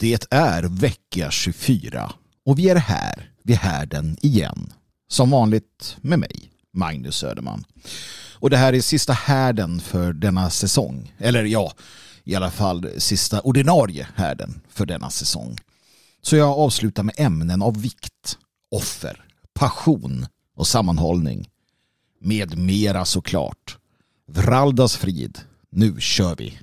Det är vecka 24 och vi är här vid härden igen. Som vanligt med mig, Magnus Söderman. Och det här är sista härden för denna säsong. Eller ja, i alla fall sista ordinarie härden för denna säsong. Så jag avslutar med ämnen av vikt, offer, passion och sammanhållning. Med mera såklart. Vraldas frid. Nu kör vi!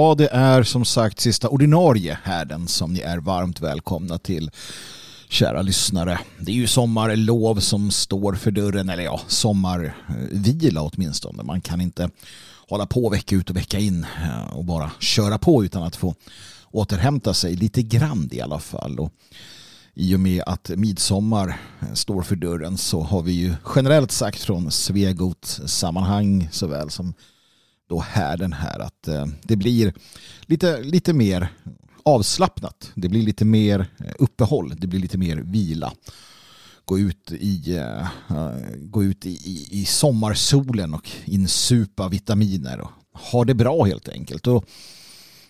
Ja, det är som sagt sista ordinarie härden som ni är varmt välkomna till kära lyssnare. Det är ju sommarlov som står för dörren, eller ja, sommarvila åtminstone. Man kan inte hålla på vecka ut och vecka in eh, och bara köra på utan att få återhämta sig lite grann i alla fall. Och I och med att midsommar står för dörren så har vi ju generellt sagt från Svegot sammanhang såväl som då här den här att eh, det blir lite, lite mer avslappnat. Det blir lite mer eh, uppehåll. Det blir lite mer vila. Gå ut i, uh, gå ut i, i, i sommarsolen och insupa vitaminer och ha det bra helt enkelt. Och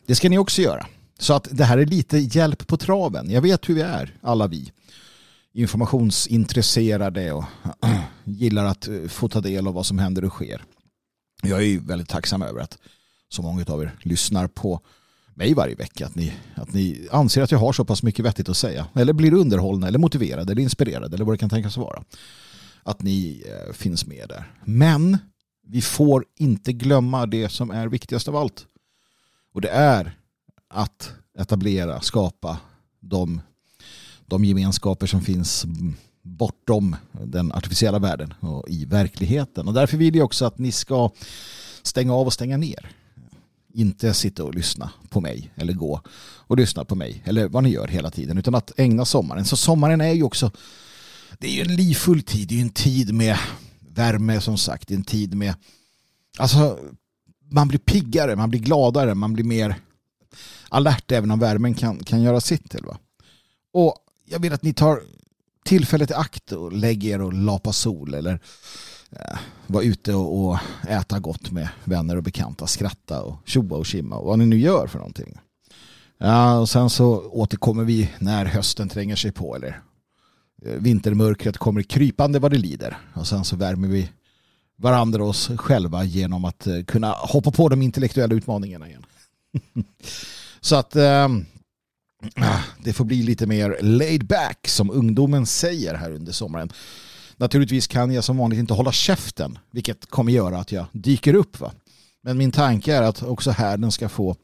det ska ni också göra. Så att det här är lite hjälp på traven. Jag vet hur vi är, alla vi. Informationsintresserade och gillar att få ta del av vad som händer och sker jag är väldigt tacksam över att så många av er lyssnar på mig varje vecka. Att ni, att ni anser att jag har så pass mycket vettigt att säga. Eller blir underhållna, eller motiverade, eller inspirerade, eller vad det kan tänkas vara. Att ni eh, finns med där. Men vi får inte glömma det som är viktigast av allt. Och det är att etablera, skapa de, de gemenskaper som finns mm, bortom den artificiella världen och i verkligheten. Och därför vill jag också att ni ska stänga av och stänga ner. Inte sitta och lyssna på mig eller gå och lyssna på mig eller vad ni gör hela tiden utan att ägna sommaren. Så sommaren är ju också det är ju en livfull tid. Det är ju en tid med värme som sagt. det är En tid med alltså man blir piggare, man blir gladare, man blir mer alert även om värmen kan, kan göra sitt till. Va? Och jag vill att ni tar tillfället i akt och lägg er och lapa sol eller eh, vara ute och, och, äta gott med vänner och bekanta, skratta och tjoa och kimma och vad ni nu gör för någonting. Ja, och sen så återkommer vi när hösten tränger sig på eller eh, vintermörkret kommer krypande vad det lider och sen så värmer vi varandra oss själva genom att eh, kunna hoppa på de intellektuella utmaningarna igen. så att eh, Ah, det får bli lite mer laid back som ungdomen säger här under sommaren. Naturligtvis kan jag som vanligt inte hålla käften, vilket kommer göra att jag dyker upp. Va? Men min tanke är att också här den ska få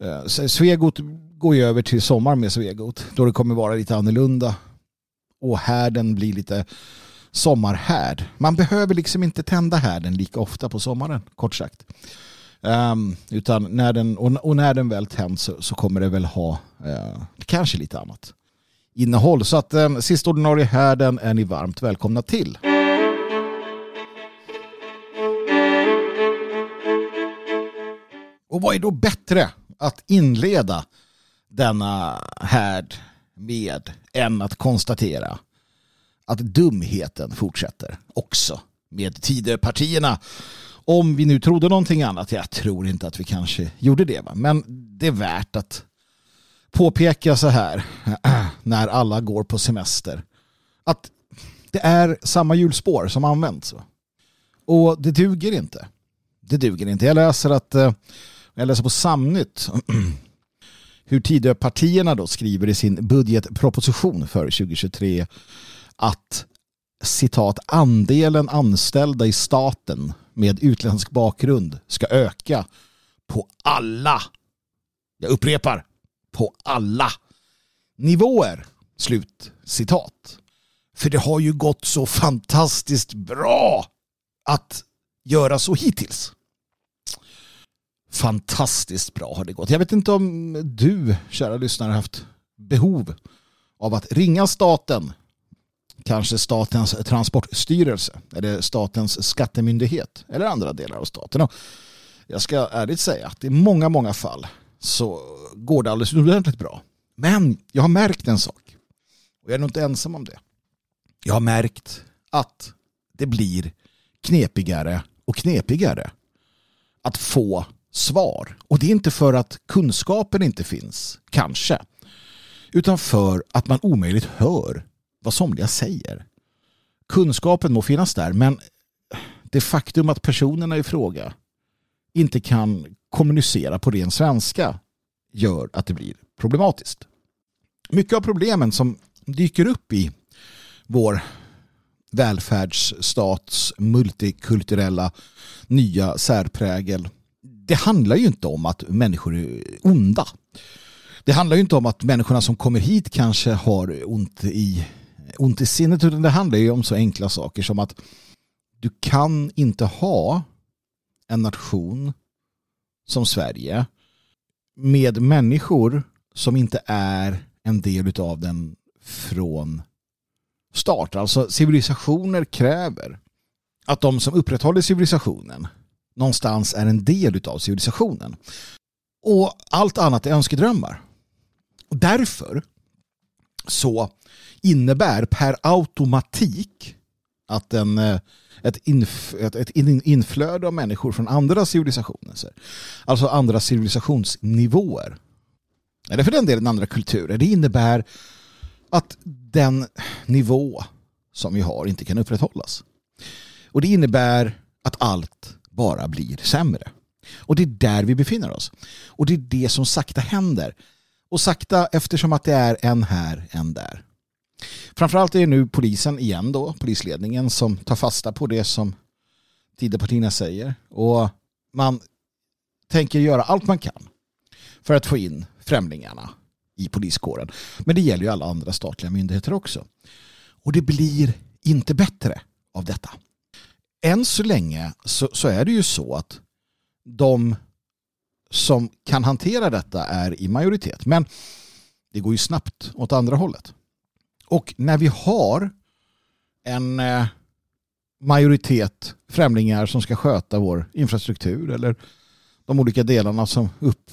eh, Svegot går ju över till sommar med Svegot då det kommer vara lite annorlunda och härden blir lite sommarhärd. Man behöver liksom inte tända härden lika ofta på sommaren, kort sagt. Um, utan när den, och, och, när den väl tänds så, så kommer det väl ha uh, kanske lite annat innehåll. Så att um, sista ordinarie härden är ni varmt välkomna till. Och vad är då bättre att inleda denna härd med än att konstatera att dumheten fortsätter också med Tidöpartierna om vi nu trodde någonting annat, jag tror inte att vi kanske gjorde det. Va? Men det är värt att påpeka så här när alla går på semester. Att det är samma hjulspår som används. Va? Och det duger inte. Det duger inte. Jag läser att eh, jag läser på Samnytt hur Tidöpartierna då skriver i sin budgetproposition för 2023 att citat andelen anställda i staten med utländsk bakgrund ska öka på alla, jag upprepar, på alla nivåer. Slut citat. För det har ju gått så fantastiskt bra att göra så hittills. Fantastiskt bra har det gått. Jag vet inte om du, kära lyssnare, haft behov av att ringa staten, kanske statens transportstyrelse eller statens skattemyndighet eller andra delar av staten. Och jag ska ärligt säga att i många, många fall så går det alldeles ordentligt bra. Men jag har märkt en sak och jag är nog inte ensam om det. Jag har märkt att det blir knepigare och knepigare att få svar. Och det är inte för att kunskapen inte finns, kanske. Utan för att man omöjligt hör vad somliga säger. Kunskapen må finnas där, men det faktum att personerna i fråga inte kan kommunicera på ren svenska gör att det blir problematiskt. Mycket av problemen som dyker upp i vår välfärdsstats multikulturella nya särprägel. Det handlar ju inte om att människor är onda. Det handlar ju inte om att människorna som kommer hit kanske har ont i, ont i sinnet utan det handlar ju om så enkla saker som att du kan inte ha en nation som Sverige med människor som inte är en del av den från start. Alltså civilisationer kräver att de som upprätthåller civilisationen någonstans är en del av civilisationen. Och allt annat är önskedrömmar. Och därför så innebär per automatik att en, eh, ett, inf, ett, ett inflöde av människor från andra civilisationer, alltså andra civilisationsnivåer, eller för den delen andra kulturer, det innebär att den nivå som vi har inte kan upprätthållas. Och det innebär att allt bara blir sämre. Och det är där vi befinner oss. Och det är det som sakta händer. Och sakta eftersom att det är en här, en där. Framförallt är det nu polisen igen då, polisledningen som tar fasta på det som Tidöpartierna säger. Och man tänker göra allt man kan för att få in främlingarna i poliskåren. Men det gäller ju alla andra statliga myndigheter också. Och det blir inte bättre av detta. Än så länge så, så är det ju så att de som kan hantera detta är i majoritet. Men det går ju snabbt åt andra hållet. Och när vi har en eh, majoritet främlingar som ska sköta vår infrastruktur eller de olika delarna som upp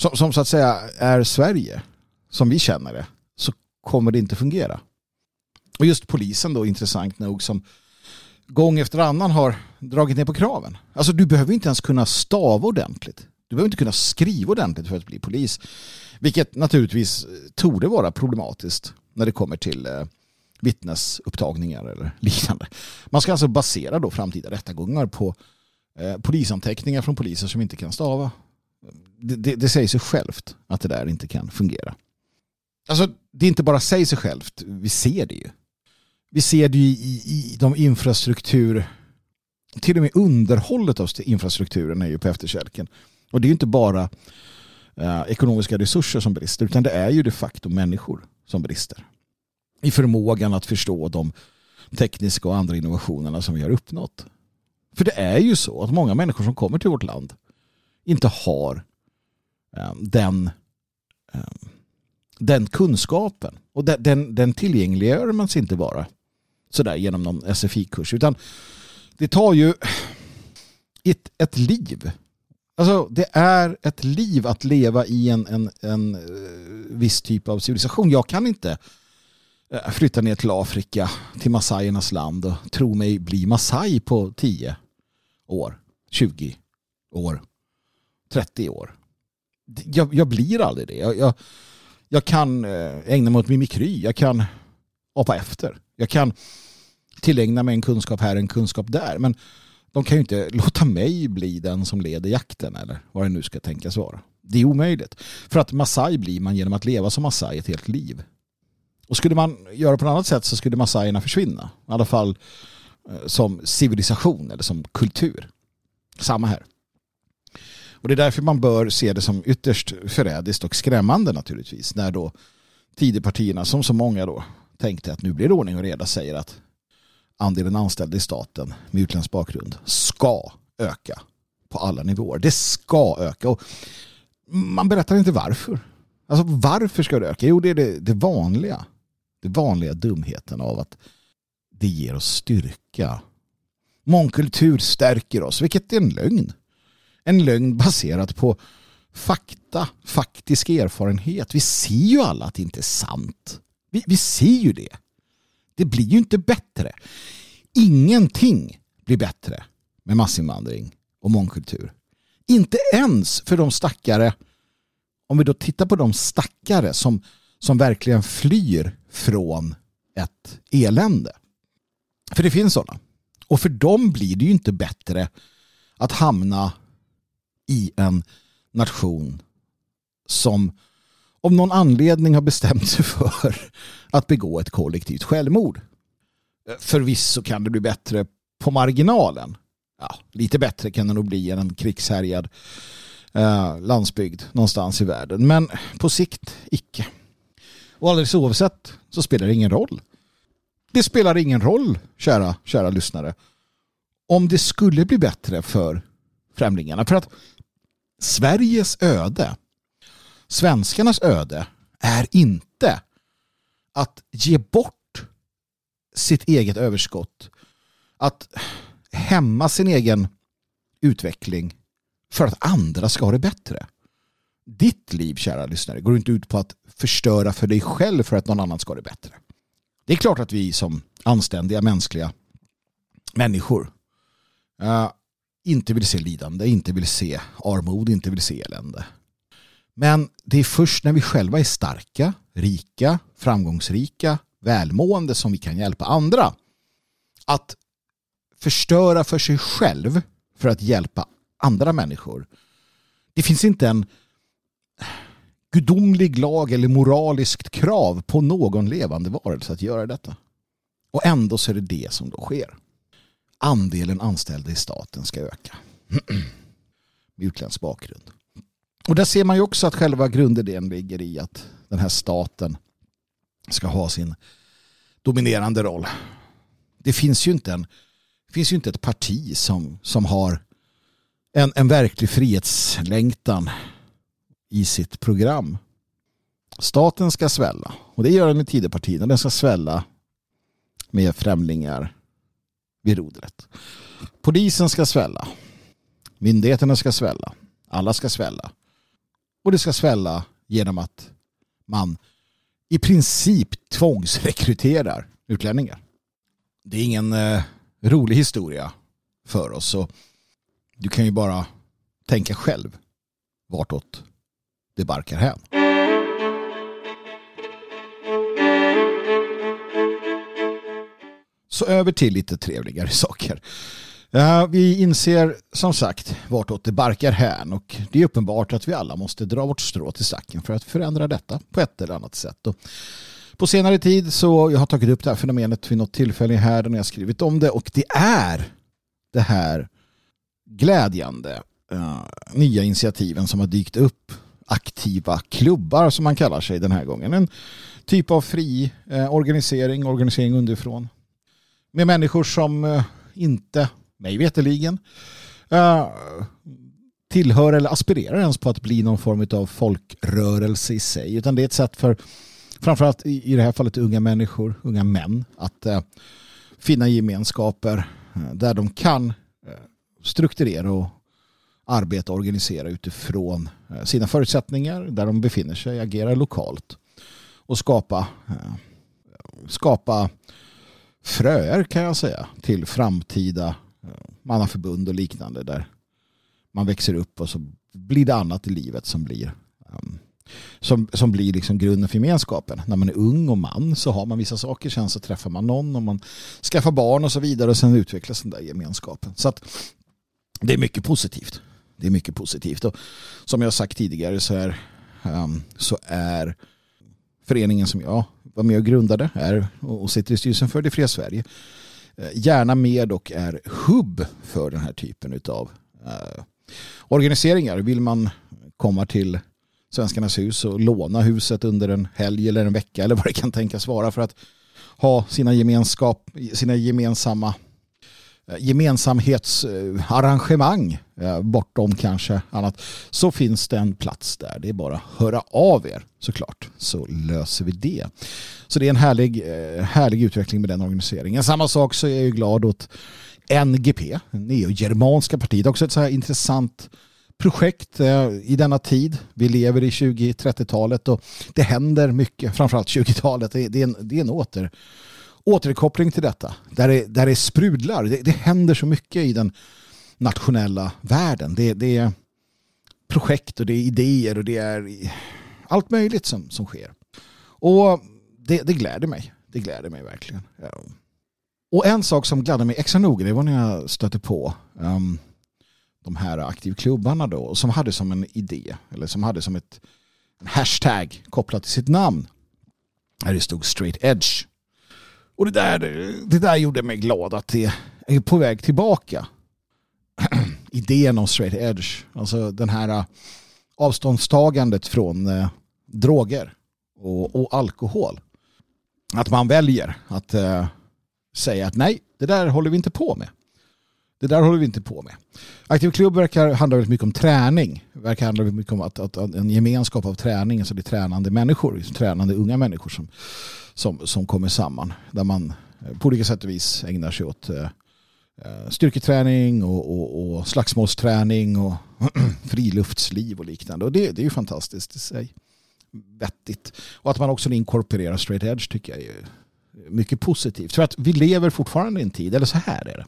som, som så att säga är Sverige, som vi känner det, så kommer det inte fungera. Och just polisen då, intressant nog, som gång efter annan har dragit ner på kraven. Alltså du behöver inte ens kunna stava ordentligt. Du behöver inte kunna skriva ordentligt för att bli polis. Vilket naturligtvis eh, torde vara problematiskt när det kommer till eh, vittnesupptagningar eller liknande. Man ska alltså basera då framtida rättegångar på eh, polisanteckningar från poliser som inte kan stava det, det, det, säger sig självt att det där inte kan fungera. Alltså, det är inte bara säger sig självt, vi ser det ju. Vi ser det ju i, i de infrastruktur, till och med underhållet av infrastrukturen är ju på efterkälken. Och det är ju inte bara eh, ekonomiska resurser som brister, utan det är ju de facto människor som brister. I förmågan att förstå de tekniska och andra innovationerna som vi har uppnått. För det är ju så att många människor som kommer till vårt land inte har eh, den, eh, den kunskapen. Och den, den, den tillgängliggör man sig inte bara sådär genom någon SFI-kurs. Utan det tar ju ett, ett liv. Alltså det är ett liv att leva i en, en, en eh, viss typ av civilisation. Jag kan inte eh, flytta ner till Afrika, till massajernas land och tro mig bli massaj på 10 år, 20 år. 30 år. Jag, jag blir aldrig det. Jag, jag, jag, kan eh, ägna mig åt mimikry. Jag kan apa efter. Jag kan tillägna mig en kunskap här, en kunskap där. Men de kan ju inte låta mig bli den som leder jakten eller vad det nu ska tänkas vara. Det är omöjligt. För att Masai blir man genom att leva som Masai ett helt liv. Och skulle man göra på något annat sätt så skulle Masaierna försvinna. I alla fall eh, som civilisation eller som kultur. Samma här. Och det är därför man bör se det som ytterst förrädiskt och skrämmande naturligtvis när då Tidöpartierna som så många då tänkte att nu blir det ordning och reda säger att andelen anställda i staten med utländsk bakgrund ska öka på alla nivåer. Det ska öka. Och man berättar inte varför. Alltså varför ska det öka? Jo, det är det, det vanliga. Det vanliga dumheten av att det ger oss styrka. Mångkultur stärker oss, vilket är en lögn. En lögn baserad på fakta, faktisk erfarenhet. Vi ser ju alla att det inte är sant. Vi, vi ser ju det. Det blir ju inte bättre. Ingenting blir bättre med massinvandring och mångkultur. Inte ens för de stackare, om vi då tittar på de stackare som, som verkligen flyr från ett elände. För det finns sådana. Och för dem blir det ju inte bättre att hamna i en nation som av någon anledning har bestämt sig för att begå ett kollektivt självmord. Eh, förvisso kan det bli bättre på marginalen. Ja, lite bättre kan det nog bli än en krigshärjad eh, landsbygd någonstans i världen. Men på sikt icke. Och alldeles oavsett så spelar det ingen roll. Det spelar ingen roll, kära, kära lyssnare, om det skulle bli bättre för främlingarna. För att Sveriges öde, svenskarnas öde, är inte att ge bort sitt eget överskott. Att hämma sin egen utveckling för att andra ska ha det bättre. Ditt liv, kära lyssnare, går inte ut på att förstöra för dig själv för att någon annan ska ha det bättre. Det är klart att vi som anständiga mänskliga människor uh, inte vill se lidande, inte vill se armod, inte vill se elände. Men det är först när vi själva är starka, rika, framgångsrika, välmående som vi kan hjälpa andra. Att förstöra för sig själv för att hjälpa andra människor. Det finns inte en gudomlig lag eller moraliskt krav på någon levande varelse att göra detta. Och ändå så är det det som då sker. Andelen anställda i staten ska öka. Med utländsk bakgrund. Och där ser man ju också att själva grundidén ligger i att den här staten ska ha sin dominerande roll. Det finns ju inte, en, finns ju inte ett parti som, som har en, en verklig frihetslängtan i sitt program. Staten ska svälla och det gör den i Tidöpartierna. Den ska svälla med främlingar vid rodret. Polisen ska svälla. Myndigheterna ska svälla. Alla ska svälla. Och det ska svälla genom att man i princip tvångsrekryterar utlänningar. Det är ingen eh, rolig historia för oss. Så du kan ju bara tänka själv vartåt det barkar hän. Så över till lite trevligare saker vi inser som sagt vartåt det barkar hän och det är uppenbart att vi alla måste dra vårt strå till stacken för att förändra detta på ett eller annat sätt. Och på senare tid så jag har tagit upp det här fenomenet vid något tillfälle här när jag skrivit om det och det är det här glädjande uh, nya initiativen som har dykt upp aktiva klubbar som man kallar sig den här gången. En typ av fri uh, organisering, organisering underifrån. Med människor som uh, inte, mig veteligen, eh, tillhör eller aspirerar ens på att bli någon form av folkrörelse i sig. Utan det är ett sätt för framförallt i, det här fallet unga människor, unga män, att eh, finna gemenskaper eh, där de kan strukturera och arbeta och organisera utifrån eh, sina förutsättningar där de befinner sig, agera lokalt och skapa, eh, skapa fröer kan jag säga till framtida mannaförbund och liknande där man växer upp och så blir det annat i livet som blir um, som, som blir liksom grunden för gemenskapen. När man är ung och man så har man vissa saker, sen så träffar man någon och man skaffar barn och så vidare och sen utvecklas den där gemenskapen. Så att det är mycket positivt. Det är mycket positivt. Och som jag sagt tidigare så är, um, så är föreningen som jag var med och grundade är, och sitter i styrelsen för Det fria Sverige Eh, gärna med och är hubb för den här typen av eh, organiseringar. Vill man komma till Svenskarnas hus och låna huset under en helg eller en vecka eller vad det kan tänkas vara för att ha sina, gemenskap, sina gemensamma Eh, gemensamhetsarrangemang eh, bortom kanske annat så finns det en plats där. Det är bara att höra av er såklart så löser vi det. Så det är en härlig, eh, härlig utveckling med den organiseringen. Samma sak så är jag ju glad åt NGP, Neogermanska partiet. Också ett så här intressant projekt i denna tid. Vi lever i 20-30-talet och det händer mycket, framförallt 20-talet. Det, är en, det är en åter, återkoppling till detta. Där det, där det sprudlar. Det, det händer så mycket i den nationella världen. Det, det är projekt och det är idéer och det är allt möjligt som, som sker. Och det, det gläder mig. Det gläder mig verkligen. Och en sak som gladde mig extra noga det var när jag stötte på um, de här aktivklubbarna då som hade som en idé eller som hade som ett en hashtag kopplat till sitt namn. Där det stod straight edge. Och det där, det där gjorde mig glad att det är på väg tillbaka. Idén om straight edge. Alltså den här äh, avståndstagandet från eh, droger och, och, alkohol. Att man väljer att eh, säga att nej, det där håller vi inte på med. Det där håller vi inte på med. Aktiv klubb verkar handla väldigt mycket om träning. Det verkar handla väldigt mycket om att, att, att, en gemenskap av träning, alltså det är tränande människor, liksom tränande unga människor som, som, som kommer samman. Där man eh, på olika sätt och vis ägnar sig åt eh, eh, styrketräning och, och, och slagsmålsträning och friluftsliv och liknande. Och det, det är ju fantastiskt i sig. Vettigt. Och att man också inkorporerar straight edge tycker jag är mycket positivt. För att vi lever fortfarande i en tid, eller så här är det.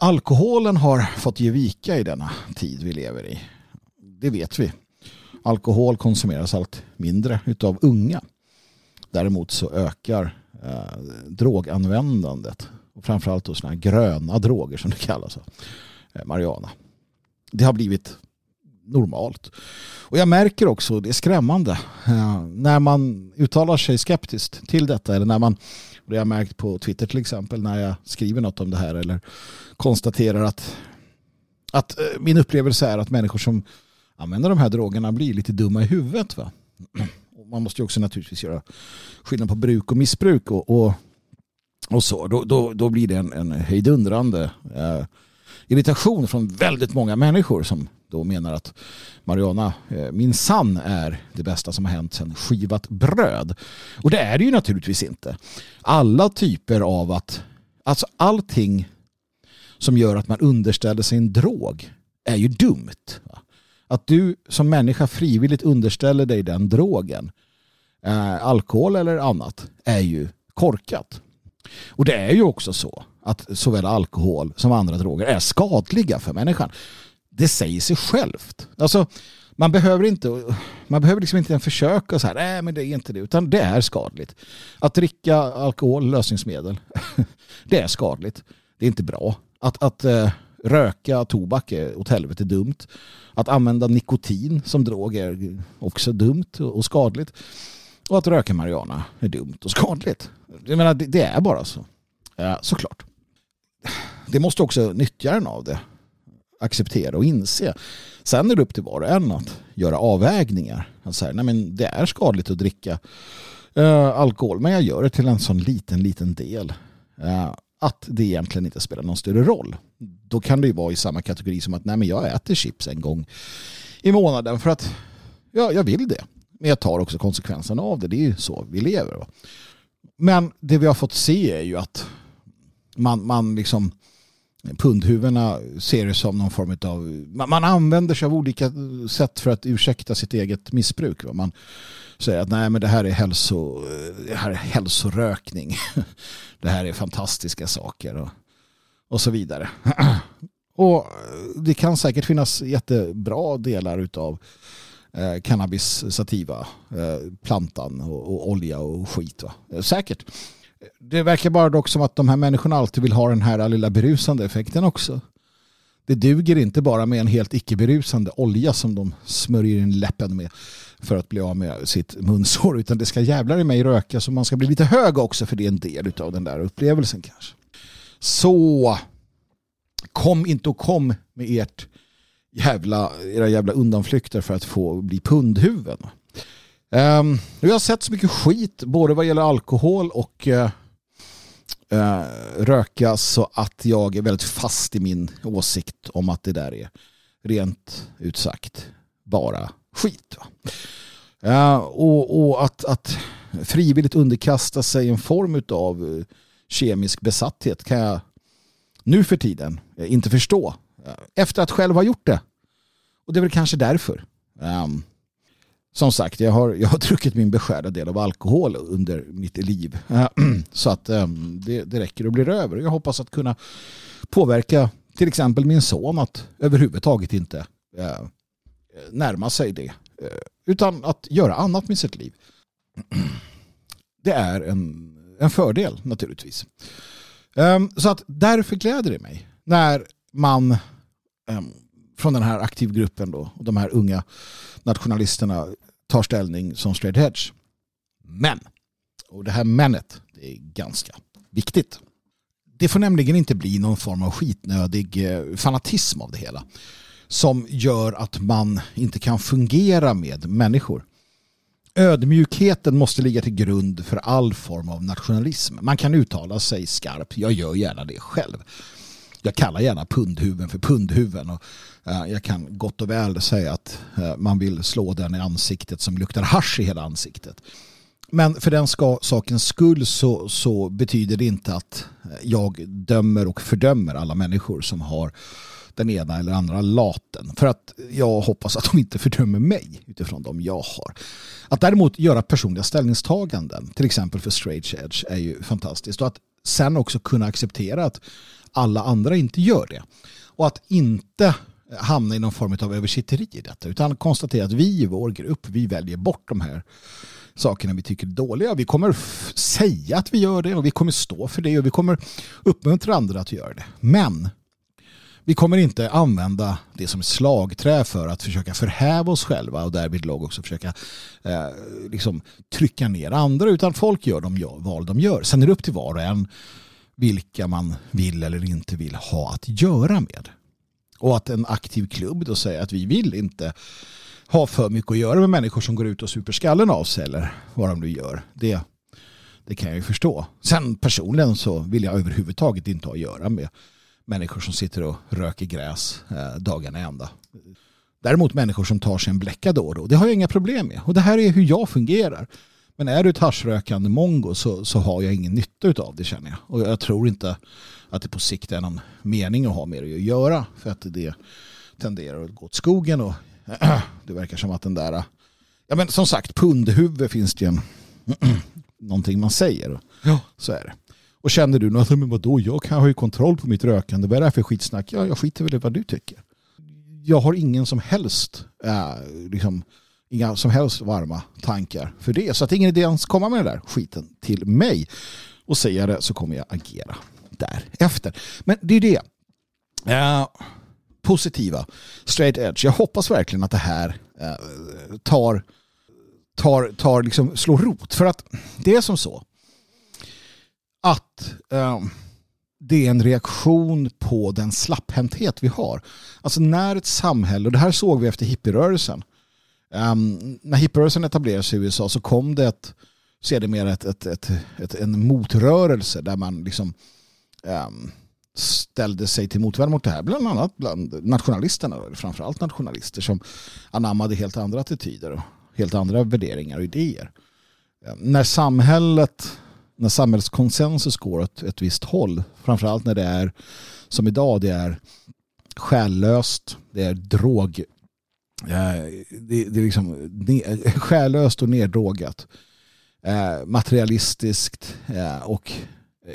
Alkoholen har fått ge vika i denna tid vi lever i. Det vet vi. Alkohol konsumeras allt mindre utav unga. Däremot så ökar eh, droganvändandet. Och framförallt då sådana här gröna droger som det kallas. Eh, marijuana. Det har blivit normalt. Och jag märker också, det är skrämmande, eh, när man uttalar sig skeptiskt till detta eller när man, det har jag märkt på Twitter till exempel, när jag skriver något om det här eller konstaterar att, att eh, min upplevelse är att människor som använder de här drogerna blir lite dumma i huvudet. Va? Man måste ju också naturligtvis göra skillnad på bruk och missbruk och, och, och så. Då, då, då blir det en, en hejdundrande eh, irritation från väldigt många människor som då menar att marijuana eh, min sann är det bästa som har hänt sedan skivat bröd. Och det är det ju naturligtvis inte. Alla typer av att, alltså allting som gör att man underställer sig en drog är ju dumt. Att du som människa frivilligt underställer dig den drogen, eh, alkohol eller annat, är ju korkat. Och det är ju också så att såväl alkohol som andra droger är skadliga för människan. Det säger sig självt. Alltså, man behöver inte, man behöver liksom inte försöka så här, nej men det är inte det, utan det är skadligt. Att dricka alkohol, lösningsmedel, det är skadligt. Det är inte bra. Att, att uh, röka tobak är åt helvete dumt. Att använda nikotin som drog är också dumt och skadligt. Och att röka marijuana är dumt och skadligt. Jag menar, det, det är bara så. Ja, såklart. Det måste också nyttjaren av det acceptera och inse. Sen är det upp till var och en att göra avvägningar. Att säga, nej men det är skadligt att dricka eh, alkohol men jag gör det till en sån liten, liten del. eh, att det egentligen inte spelar någon större roll. Då kan det ju vara i samma kategori som att nej men jag äter chips en gång i månaden för att ja, jag vill det. Men jag tar också konsekvenserna av det. Det är ju så vi lever. Va? Men det vi har fått se är ju att man, man liksom pundhuvudena ser det som någon form av... Man, man, använder sig av olika sätt för att ursäkta sitt eget missbruk. Man säger att nej men det här är, hälso, det här är hälsorökning. Det här är fantastiska saker och, och så vidare. Och det kan säkert finnas jättebra delar utav eh, cannabis sativa, eh, plantan och, och, olja och skit. Va? Eh, säkert det verkar bara dock som att de här människorna alltid vill ha den här lilla berusande effekten också. Det duger inte bara med en helt icke-berusande olja som de smörjer in läppen med för att bli av med sitt munsår utan det ska jävlar i mig röka så man ska bli lite hög också för det är en del av den där upplevelsen kanske. Så kom inte och kom med ert jävla, era jävla undanflykter för att få bli pundhuvuden. Um, ehm, jag har sett så mycket skit både vad gäller alkohol och uh, uh, röka så att jag är väldigt fast i min åsikt om att det där är rent ut sagt bara skit. Uh, och, och att, att frivilligt underkasta sig en form av eh, kemisk besatthet kan jag nu för tiden inte förstå. Efter att själv ha gjort det. Och det är väl kanske därför. Um, som sagt, jag har, jag har druckit min beskärda del av alkohol under mitt liv. Så att um, det, det räcker och blir över. Jag hoppas att kunna påverka till exempel min son att överhuvudtaget inte uh, närma sig det. Uh, utan att göra annat med sitt liv. Det är en, en fördel naturligtvis. Um, så att därför gläder det mig när man Ehm, från den här aktivgruppen då, och de här unga nationalisterna tar ställning som straight hedge. Men, och det här menet, det är ganska viktigt. Det får nämligen inte bli någon form av skitnödig eh, fanatism av det hela som gör att man inte kan fungera med människor. Ödmjukheten måste ligga till grund för all form av nationalism. Man kan uttala sig skarpt, jag gör gärna det själv. Jag kallar gärna pundhuven för pundhuven och eh, jag kan gott och väl säga att eh, man vill slå den i ansiktet som luktar hash i hela ansiktet. Men för den ska, sakens skull så, så betyder det inte att eh, jag dömer och fördömer alla människor som har den ena eller andra laten. För att jag hoppas att de inte fördömer mig utifrån de jag har. Att däremot göra personliga ställningstaganden, till exempel för straight edge, är ju fantastiskt. Och att sen också kunna acceptera att alla andra inte gör det. Och att inte hamna i någon form av översitteri i detta utan konstatera att vi i vår grupp vi väljer bort de här sakerna vi tycker är dåliga. Vi kommer säga att vi gör det och vi kommer stå för det och vi kommer uppmuntra andra att göra det. Men vi kommer inte använda det som slagträ för att försöka förhäva oss själva och därvid lag också försöka eh, liksom trycka ner andra utan folk gör de val de gör. Sen är det upp till var och en vilka man vill eller inte vill ha att göra med. Och att en aktiv klubb då säger att vi vill inte ha för mycket att göra med människor som går ut och super skallen av sig eller vad de nu gör. Det, det kan jag ju förstå. Sen personligen så vill jag överhuvudtaget inte ha att göra med människor som sitter och röker gräs eh, dagarna ända. Däremot människor som tar sig en bläcka då och då, det har jag inga problem med. Och det här är hur jag fungerar. Men är du ett haschrökande mongo så, så har jag ingen nytta av det känner jag. Och jag tror inte att det på sikt är någon mening att ha med det att göra. För att det tenderar att gå åt skogen och det verkar som att den där... Ja men som sagt, pundhuvud finns det ju en, någonting man säger. Ja. Så är det. Och känner du något, men vadå, jag kan ha ju kontroll på mitt rökande. Vad är det här för skitsnack? Ja, jag skiter väl i vad du tycker. Jag har ingen som helst äh, liksom, inga som helst varma tankar för det. Så att ingen idé ens komma med den där skiten till mig. Och säga det så kommer jag agera därefter. Men det är det. Uh, positiva. Straight edge. Jag hoppas verkligen att det här uh, tar, tar, tar liksom, slår rot. För att det är som så att uh, det är en reaktion på den slapphänthet vi har. Alltså när ett samhälle, och det här såg vi efter hippierörelsen, Um, när hipprörelsen etablerades i USA så kom det ett, sedermera ett, ett, ett, ett, en motrörelse där man liksom um, ställde sig till motvärn mot det här. Bland annat bland nationalisterna, framförallt nationalister som anammade helt andra attityder och helt andra värderingar och idéer. Um, när samhället när samhällskonsensus går åt ett visst håll, framförallt när det är som idag, det är själlöst, det är drog Eh, det, det är liksom själlöst och neddrogat. Eh, materialistiskt eh, och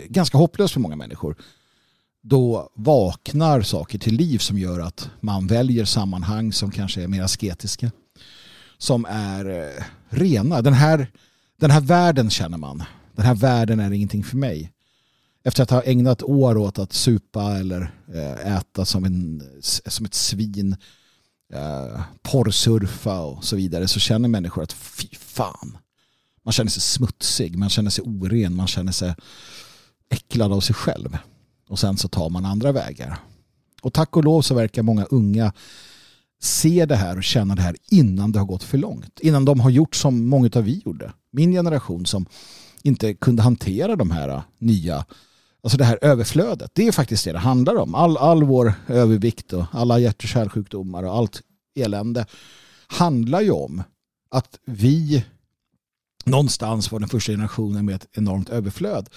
ganska hopplöst för många människor. Då vaknar saker till liv som gör att man väljer sammanhang som kanske är mer asketiska. Som är rena. Den här, den här världen känner man. Den här världen är ingenting för mig. Efter att ha ägnat år åt att supa eller äta som, en, som ett svin eh, porrsurfa och så vidare så känner människor att fy fan. Man känner sig smutsig, man känner sig oren, man känner sig äcklad av sig själv. Och sen så tar man andra vägar. Och tack och lov så verkar många unga se det här och känna det här innan det har gått för långt. Innan de har gjort som många av vi gjorde. Min generation som inte kunde hantera de här nya Alltså det här överflödet, det är faktiskt det det handlar om. All, all vår övervikt och alla hjärt och kärlsjukdomar och allt elände handlar ju om att vi någonstans var den första generationen med ett enormt överflöd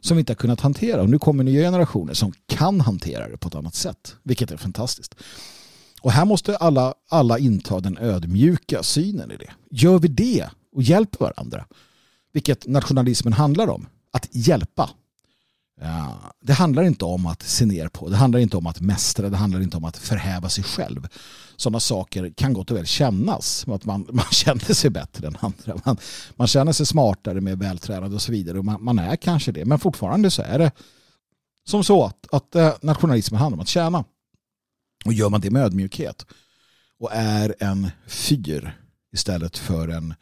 som vi inte har kunnat hantera. Och nu kommer nya generationer som kan hantera det på ett annat sätt, vilket är fantastiskt. Och här måste alla, alla inta den ödmjuka synen i det. Gör vi det och hjälper varandra, vilket nationalismen handlar om, att hjälpa. Det handlar inte om att se ner på, det handlar inte om att mästra, det handlar inte om att förhäva sig själv. Sådana saker kan gott och väl kännas, att man, man känner sig bättre än andra. Man, man känner sig smartare, mer vältränad och så vidare. Och man, man, är kanske det, men fortfarande så är det som så att, att eh, nationalismen handlar om att tjäna. Och gör man det med ödmjukhet och är en fyr istället för en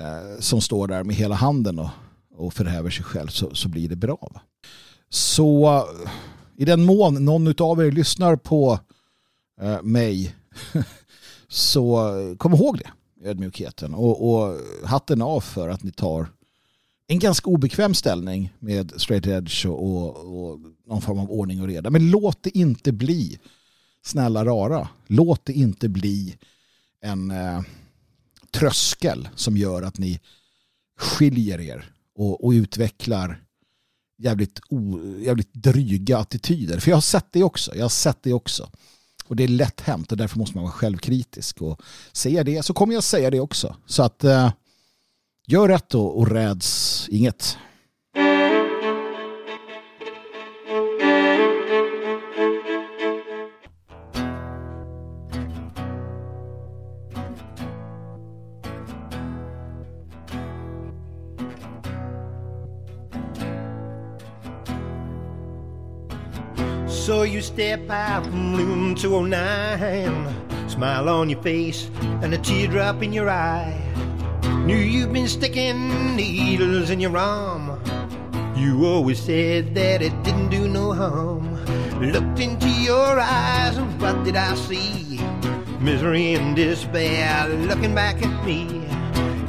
eh, som står där med hela handen och, och förhäver sig själv så, så blir det bra. Va? Så eh, i den mån någon av er lyssnar på eh, mig så eh, kom ihåg det, ödmjukheten. Och, och hatten av för att ni tar en ganska obekväm ställning med straight edge och, och, och, någon form av ordning och reda. Men låt det inte bli snälla rara. Låt det inte bli en eh, tröskel som gör att ni skiljer er och, och utvecklar jävligt, o, jävligt dryga attityder. För jag har sett det också. Jag har sett det också. Och det är lätt hänt och därför måste man vara självkritisk. Och säga det så kommer jag säga det också. Så att eh, gör rätt och, och räds inget. You step out from room 209, smile on your face and a teardrop in your eye. Knew you've been sticking needles in your arm. You always said that it didn't do no harm. Looked into your eyes and what did I see? Misery and despair looking back at me.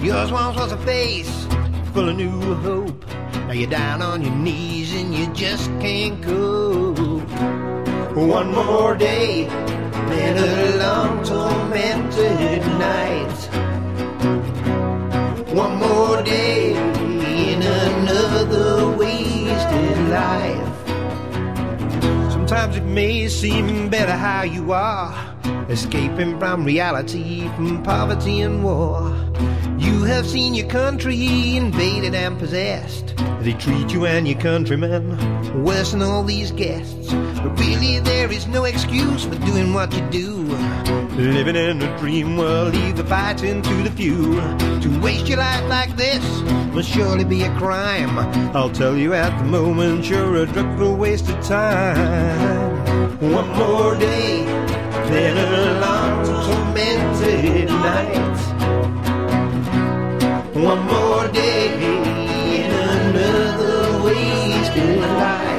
Yours once was a face full of new hope. Now you're down on your knees and you just can't go. One more day, then a long tormented night. One more day in another wasted life. Sometimes it may seem better how you are, escaping from reality, from poverty and war. You have seen your country invaded and possessed. They treat you and your countrymen worse than all these guests. But really, there is no excuse for doing what you do. Living in a dream world, leave the fighting to the few. To waste your life like this must surely be a crime. I'll tell you at the moment, you're a dreadful waste of time. One more day, then a long tormented night. One more day another wasted life.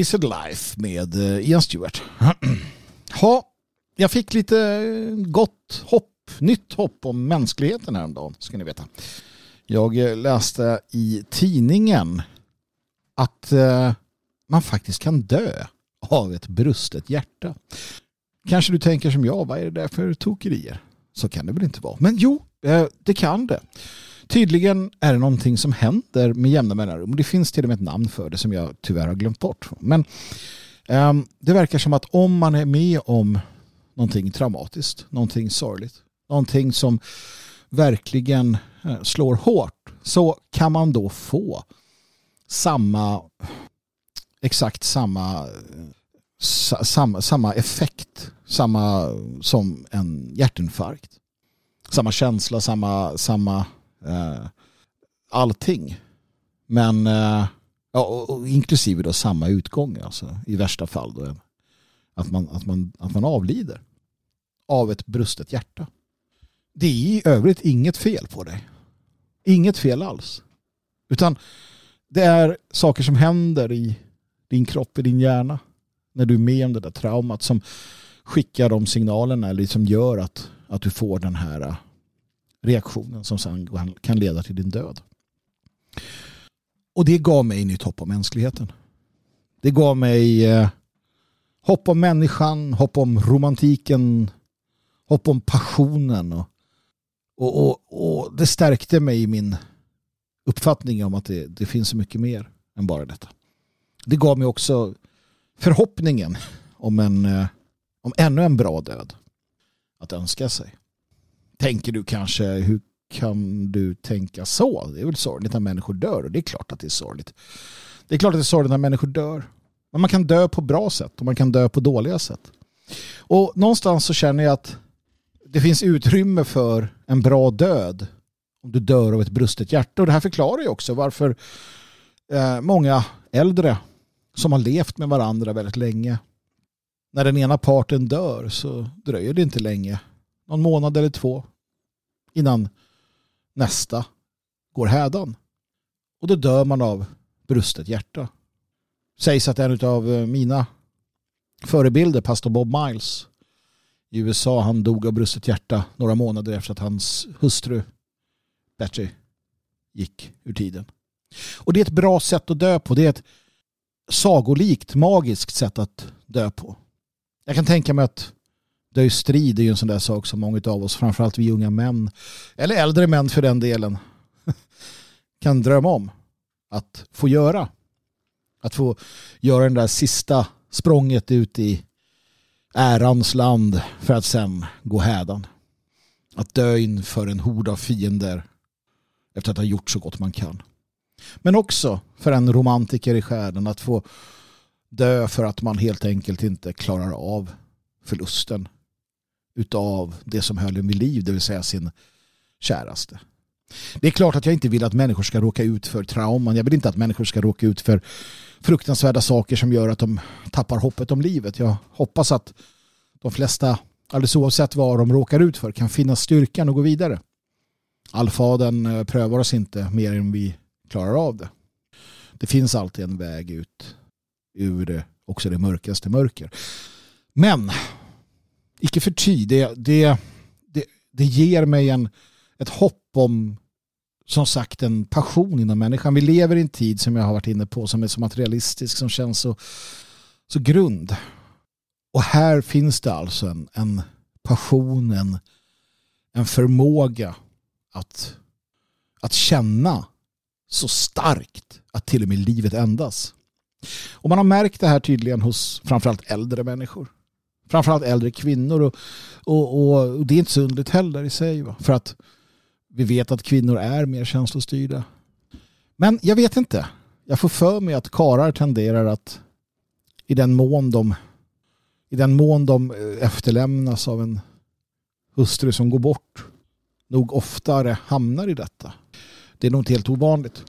Wasted Life med eh, Ian Stewart. ha, jag fick lite eh, gott hopp, nytt hopp om mänskligheten häromdagen, ska ni veta. Jag eh, läste i tidningen att man faktiskt kan dö av ett brustet hjärta. Kanske du tänker som jag, vad är det där för tokerier? Så kan det väl inte vara. Men jo, det kan det. Tydligen är det någonting som händer med jämna mellanrum. Det finns till och med ett namn för det som jag tyvärr har glömt bort. Men um, det verkar som att om man är med om någonting traumatiskt, någonting sorgligt, någonting som verkligen eh, slår hårt så kan man då få samma exakt samma samma, samma effekt samma som en hjärtinfarkt samma känsla, samma, samma eh, allting. Men eh, ja, och, och inklusive då samma utgång alltså, i värsta fall då, att, man, att, man, att man avlider av ett brustet hjärta. Det är i övrigt inget fel på dig. Inget fel alls. Utan det är saker som händer i din kropp, i din hjärna när du är med om det där traumat som skickar de signalerna eller som gör att, att du får den här eh, reaktionen som sen kan leda till din död. Och det gav mig nytt hopp om mänskligheten. Det gav mig eh, hopp om människan, hopp om romantiken, hopp om passionen. Och, och, och, och det stärkte mig i min uppfattning om att det, det finns så mycket mer än bara detta. Det gav mig också förhoppningen om, en, eh, om ännu en bra död att önska sig. Tänker du kanske, hur kan du tänka så? Det är väl sorgligt när människor dör och det är klart att det är sorgligt. Det är klart att det är sorgligt när människor dör. Men man kan dö på bra sätt och man kan dö på dåliga sätt. Och någonstans så känner jag att det finns utrymme för en bra död om du dör av ett brustet hjärta. Och det här förklarar ju också varför eh, många äldre som har levt med varandra väldigt länge. När den ena parten dör så dröjer det inte länge. Någon månad eller två innan nästa går hädan. Och då dör man av brustet hjärta. Sägs att en av eh, mina förebilder, pastor Bob Miles i USA, han dog av brustet hjärta några månader efter att hans hustru Betty gick ur tiden. Och det är ett bra sätt att dö på. Det är ett sagolikt, magiskt sätt att dö på. Jag kan tänka mig att dö i strid är ju en sån där sak som många av oss, framförallt vi unga män, eller äldre män för den delen, kan drömma om att få göra. Att få göra den där sista språnget ut i ärans land för att sen gå hädan. Att dö inför en hord av fiender efter att ha gjort så gott man kan. Men också för en romantiker i själen att få dö för att man helt enkelt inte klarar av förlusten utav det som höll en vid liv, det vill säga sin käraste. Det är klart att jag inte vill att människor ska råka ut för trauman. Jag vill inte att människor ska råka ut för fruktansvärda saker som gör att de tappar hoppet om livet. Jag hoppas att de flesta, alldeles oavsett vad de råkar ut för, kan finna styrkan och gå vidare. Allfaden eh, prövar oss inte mer än vi klarar av det. Det finns alltid en väg ut ur också det mörkaste mörker. Men icke förty, det, det, det, det ger mig en, ett hopp om som sagt en passion inom människan. Vi lever i en tid som jag har varit inne på som är så materialistisk, som känns så, så grund. Och här finns det alltså en, en passion, en, en förmåga att, att känna så starkt att till och med livet ändas. Och man har märkt det här tydligen hos framförallt äldre människor. Framförallt äldre kvinnor. Och, och, och det är inte så underligt heller i sig. Va? För att vi vet att kvinnor är mer känslostyrda. Men jag vet inte. Jag får för mig att karar tenderar att i den mån de i den mån de eh, efterlämnas av en hustru som går bort nog oftare hamnar i detta. Det är nog inte helt ovanligt.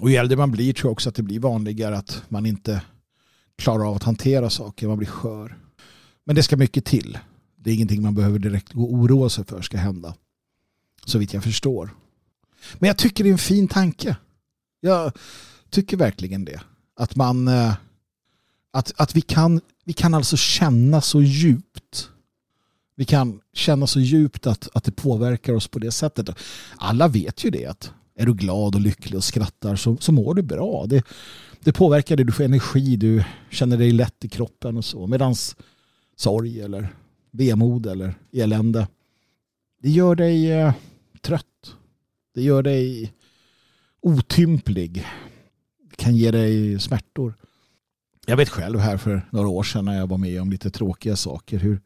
Och ju äldre man blir tror jag också att det blir vanligare att man inte klarar av att hantera saker. Man blir skör. Men det ska mycket till. Det är ingenting man behöver direkt gå och oroa sig för ska hända. Så vitt jag förstår. Men jag tycker det är en fin tanke. Jag tycker verkligen det. Att man eh, att, att vi, kan, vi kan alltså känna så djupt. Vi kan känna så djupt att, att det påverkar oss på det sättet. Alla vet ju det. Att är du glad och lycklig och skrattar så, så mår du bra. Det, det påverkar dig. Du får energi. Du känner dig lätt i kroppen och så. Medans sorg eller vemod eller elände det gör dig eh, trött. Det gör dig otymplig. Det kan ge dig smärtor. Jag vet själv här för några år sedan när jag var med om lite tråkiga saker hur,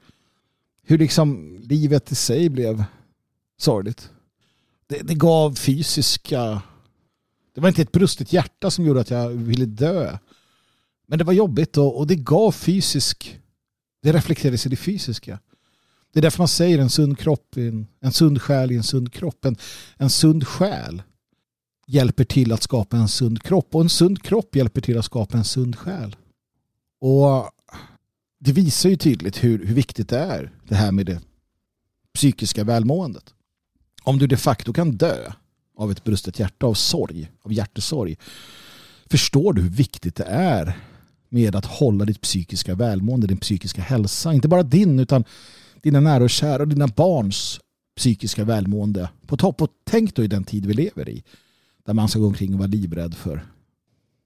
hur liksom livet i sig blev sorgligt. Det, det gav fysiska... Det var inte ett brustet hjärta som gjorde att jag ville dö. Men det var jobbigt och, och det gav fysisk... Det reflekteras i det fysiska. Det är därför man säger en sund kropp, en, en sund själ i en sund kropp. En, en sund själ hjälper till att skapa en sund kropp och en sund kropp hjälper till att skapa en sund själ. Och det visar ju tydligt hur, hur viktigt det är det här med det psykiska välmåendet. Om du de facto kan dö av ett brustet hjärta, av sorg, av hjärtesorg, förstår du hur viktigt det är med att hålla ditt psykiska välmående, din psykiska hälsa. Inte bara din utan dina nära och kära och dina barns psykiska välmående på topp. Och tänk då i den tid vi lever i. Där man ska gå omkring och vara livrädd för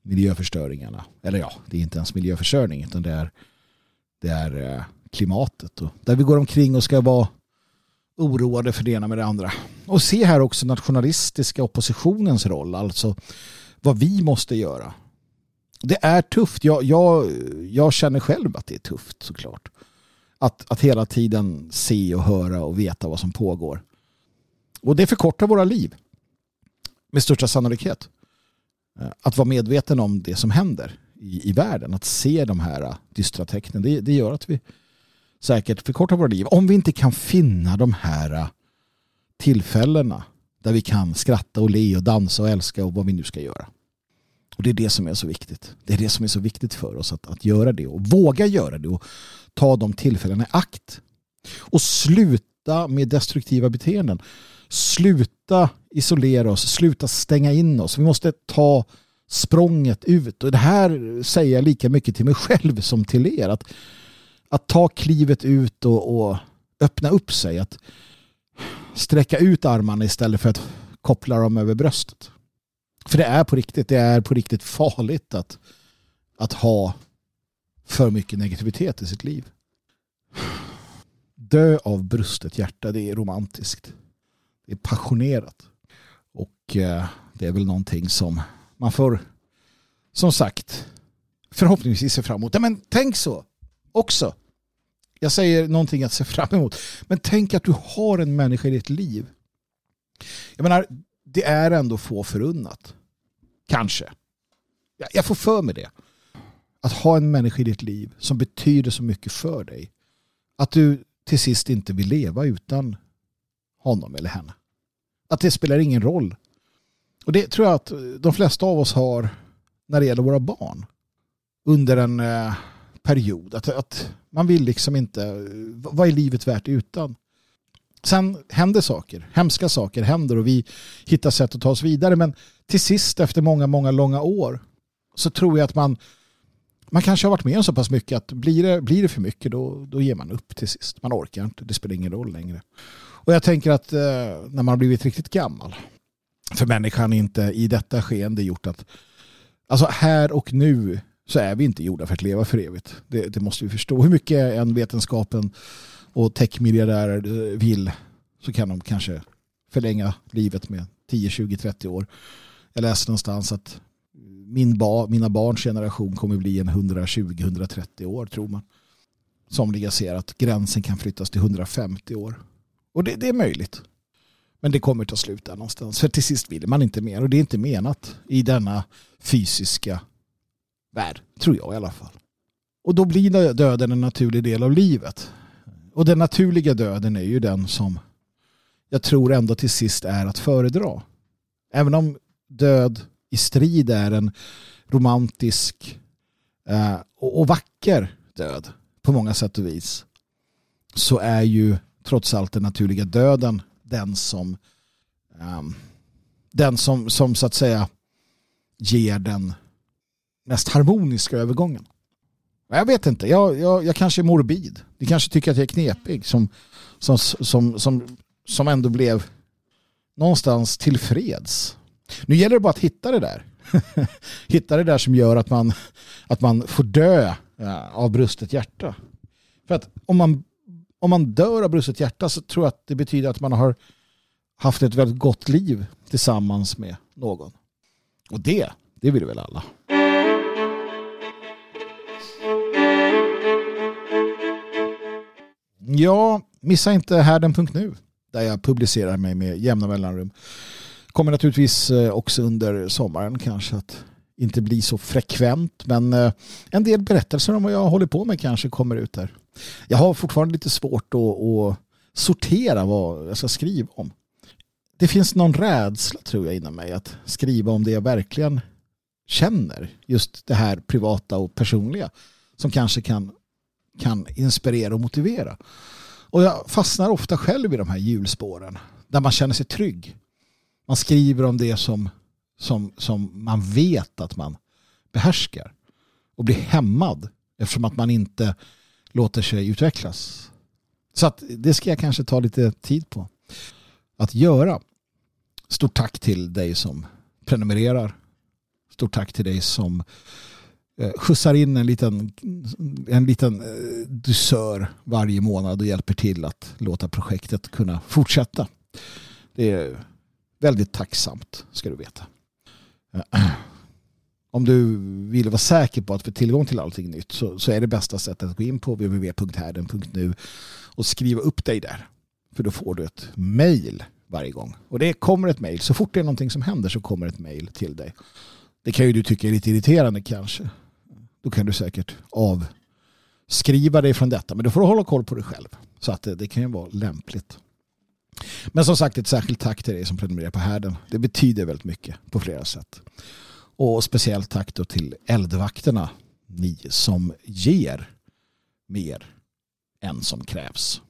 miljöförstöringarna. Eller ja, det är inte ens miljöförstöring utan det är, det är eh, klimatet. Och där vi går omkring och ska vara oroade för det ena med det andra. Och se här också nationalistiska oppositionens roll. Alltså vad vi måste göra. Det är tufft. Jag, jag, jag känner själv att det är tufft såklart. Att, att hela tiden se och höra och veta vad som pågår. Och det förkortar våra liv. Med största sannolikhet. Eh, att vara medveten om det som händer i, i världen. Att se de här dystra tecknen. Det, det gör att vi säkert förkortar våra liv. Om vi inte kan finna de här tillfällena där vi kan skratta och le och dansa och älska och vad vi nu ska göra. Och det är det som är så viktigt. Det är det som är så viktigt för oss att, att göra det och våga göra det och ta de tillfällena i akt. Och sluta med destruktiva beteenden. Sluta isolera oss, sluta stänga in oss. Vi måste ta språnget ut. Och det här säger jag lika mycket till mig själv som till er. Att, att ta klivet ut och, och öppna upp sig. Att sträcka ut armarna istället för att koppla dem över bröstet. För det är på riktigt, det är på riktigt farligt att, att ha för mycket negativitet i sitt liv. Dö av brustet hjärta, det är romantiskt. Det är passionerat. Och eh, det är väl någonting som man får, som sagt, förhoppningsvis se fram emot. Men tänk så också. Jag säger någonting att se fram emot. Men tänk att du har en människa i ditt liv. Jag menar, det är ändå få förunnat. Kanske. Jag får för mig det. Att ha en människa i ditt liv som betyder så mycket för dig. Att du till sist inte vill leva utan honom eller henne. Att det spelar ingen roll. Och det tror jag att de flesta av oss har när det gäller våra barn. Under en eh, period. Att, att man vill liksom inte, vad är livet värt utan? Sen händer saker, hemska saker händer och vi hittar sätt att ta oss vidare. Men till sist efter många, många långa år så tror jag att man man kanske har varit med om så pass mycket att blir det, blir det för mycket då, då ger man upp till sist. Man orkar inte, det spelar ingen roll längre. Och jag tänker att eh, när man har blivit riktigt gammal för människan inte i detta skeende gjort att alltså här och nu så är vi inte gjorda för att leva för evigt. Det, det måste vi förstå. Hur mycket än vetenskapen och techmiljardärer eh, vill så kan de kanske förlänga livet med 10, 20, 30 år. Jag läste någonstans att min ba, mina barns generation kommer bli en 120-130 år tror man. Somliga ser att gränsen kan flyttas till 150 år. Och det, det, är möjligt. Men det kommer ta slut där någonstans. För till sist vill man inte mer. Och det är inte menat i denna fysiska värld. Tror jag i alla fall. Och då blir döden en naturlig del av livet. Och den naturliga döden är ju den som jag tror ändå till sist är att föredra. Även om död i strid är en romantisk eh, och, och vacker död på många sätt och vis så är ju trots allt den naturliga döden den som um, den som, som så att säga ger den mest harmoniska övergången. Jag vet inte, jag, jag, jag kanske är morbid. Ni kanske tycker att jag är knepig som, som, som, som, som ändå blev någonstans tillfreds. Nu gäller det bara att hitta det där. hitta det där som gör att man, att man får dö eh, av brustet hjärta. För att om man, om man dör av brustet hjärta så tror jag att det betyder att man har haft ett väldigt gott liv tillsammans med någon. Och det, det vill väl alla. Ja, missa inte härden.nu där jag publicerar mig med jämna mellanrum. Kommer naturligtvis eh, också under sommaren kanske att inte bli så frekvent men eh, en del berättelser om vad jag håller på med kanske kommer ut där. Jag har fortfarande lite svårt att, att sortera vad jag ska skriva om. Det finns någon rädsla tror jag inom mig att skriva om det jag verkligen känner. Just det här privata och personliga som kanske kan, kan inspirera och motivera. Och jag fastnar ofta själv i de här hjulspåren där man känner sig trygg. Man skriver om det som, som, som man vet att man behärskar och blir hämmad eftersom att man inte låter sig utvecklas. Så att det ska jag kanske ta lite tid på att göra. Stort tack till dig som prenumererar. Stort tack till dig som Eh, skjutsar in en liten, en liten eh, dusör varje månad och hjälper till att låta projektet kunna fortsätta. Det är väldigt tacksamt ska du veta. Eh, om du vill vara säker på att få tillgång till allting nytt så, så är det bästa sättet att gå in på www.härden.nu och skriva upp dig där. För då får du ett mail varje gång. Och det kommer ett mail. Så fort det är någonting som händer så kommer ett mail till dig. Det kan ju du tycka är lite irriterande kanske. Då kan du säkert avskriva dig från detta. Men då får du hålla koll på dig själv. Så att det, det kan ju vara lämpligt. Men som sagt ett särskilt tack till dig som prenumererar på härden. Det betyder väldigt mycket på flera sätt. Och speciellt tack då till eldvakterna. Ni som ger mer än som krävs.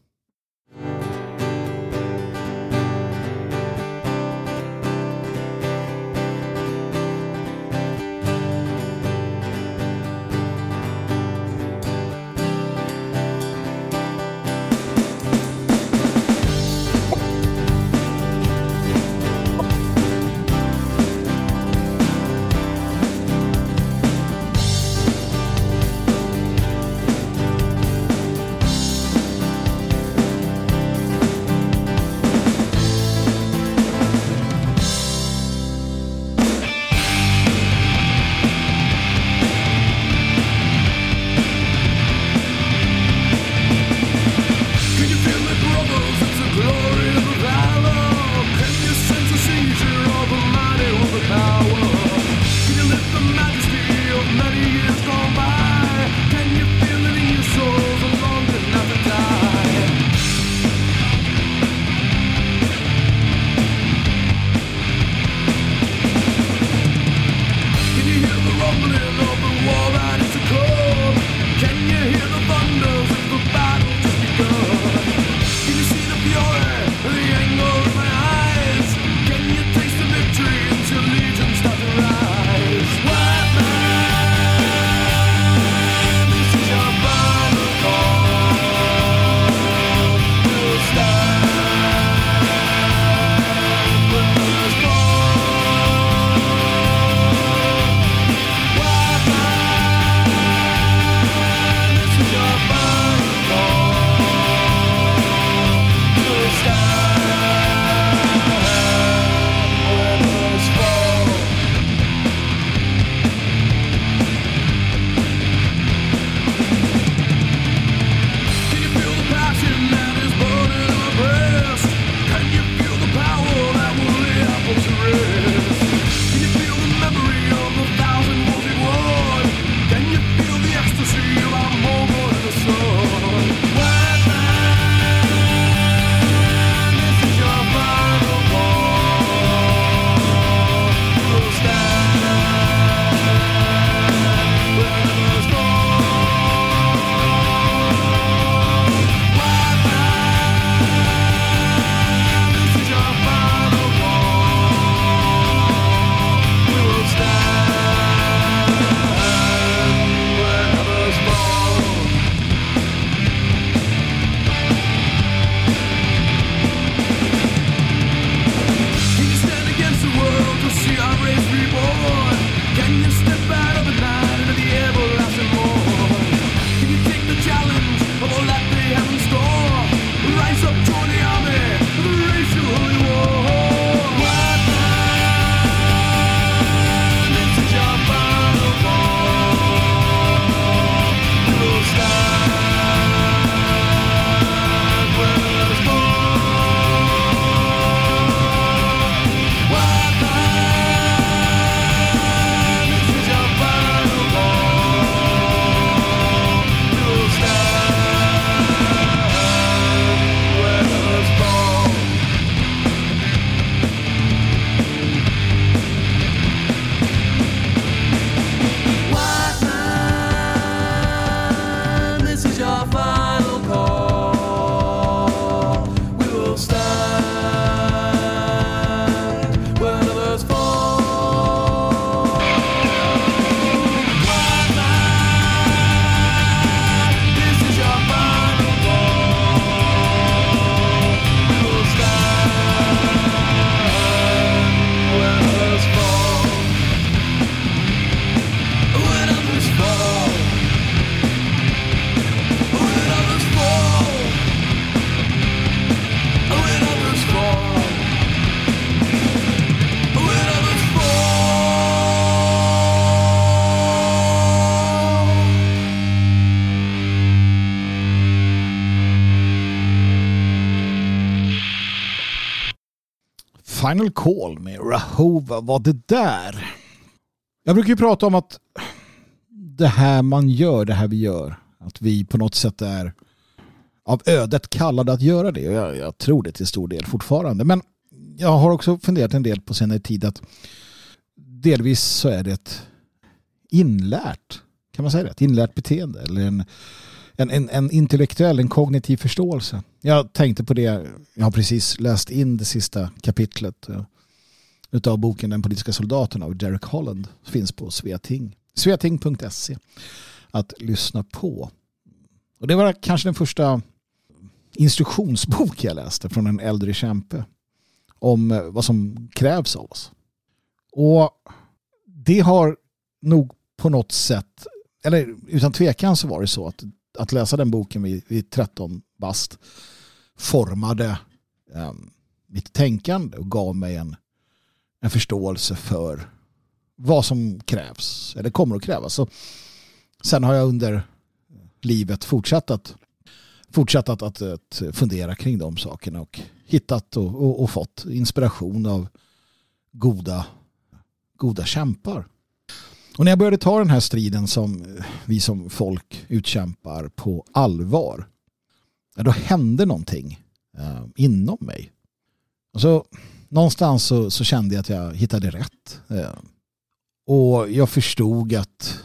Final Call med Rahova var det där. Jag brukar ju prata om att det här man gör, det här vi gör, att vi på något sätt är av ödet kallade att göra det. Jag, jag tror det till stor del fortfarande. Men jag har också funderat en del på senare tid att delvis så är det ett inlärt, kan man säga det? Ett inlärt beteende eller en, en, en, en intellektuell, en kognitiv förståelse. Jag tänkte på det, jag har precis läst in det sista kapitlet eh, utav boken Den politiska soldaten av Derek Holland. Finns på Sveating. Sveating.se att lyssna på. Och det var kanske den första instruktionsbok jag läste från en äldre kämpe om eh, vad som krävs av oss. Och det har nog på något sätt, eller utan tvekan så var det så att, att läsa den boken vid, vid 13 bast formade um, mitt tänkande och gav mig en, en förståelse för vad som krävs eller kommer att krävas. Så sen har jag under livet fortsatt att, fortsatt att, att, att fundera kring de sakerna och hittat och, och, och, fått inspiration av goda, goda kämpar. Och när jag började ta den här striden som eh, vi som folk utkämpar på allvar, då hände någonting eh, inom mig. Alltså, någonstans så, så, kände jag att jag hittade rätt. Eh. Och jag förstod att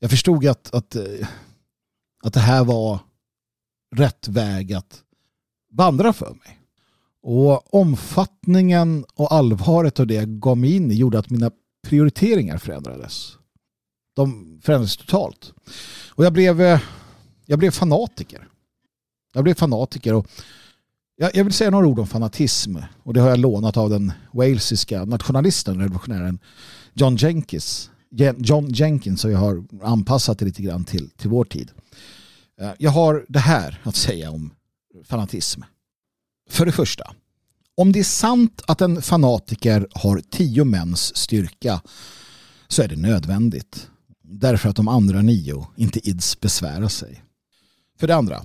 jag förstod att, att, att det här var rätt väg att vandra för mig. Och omfattningen och allvaret av det jag gav mig in i gjorde att mina prioriteringar förändrades. De förändrades totalt. Och jag blev, eh, jag blev fanatiker. Jag blev fanatiker och jag, vill säga några ord om fanatism och det har jag lånat av den walesiska nationalisten, revolutionären John Jenkins. John Jenkins och jag har anpassat det lite grann till, till vår tid. Eh, jag har det här att säga om fanatism. För det första, om det är sant att en fanatiker har tio mäns styrka så är det nödvändigt. Därför att de andra nio inte ids besvära sig. För det andra,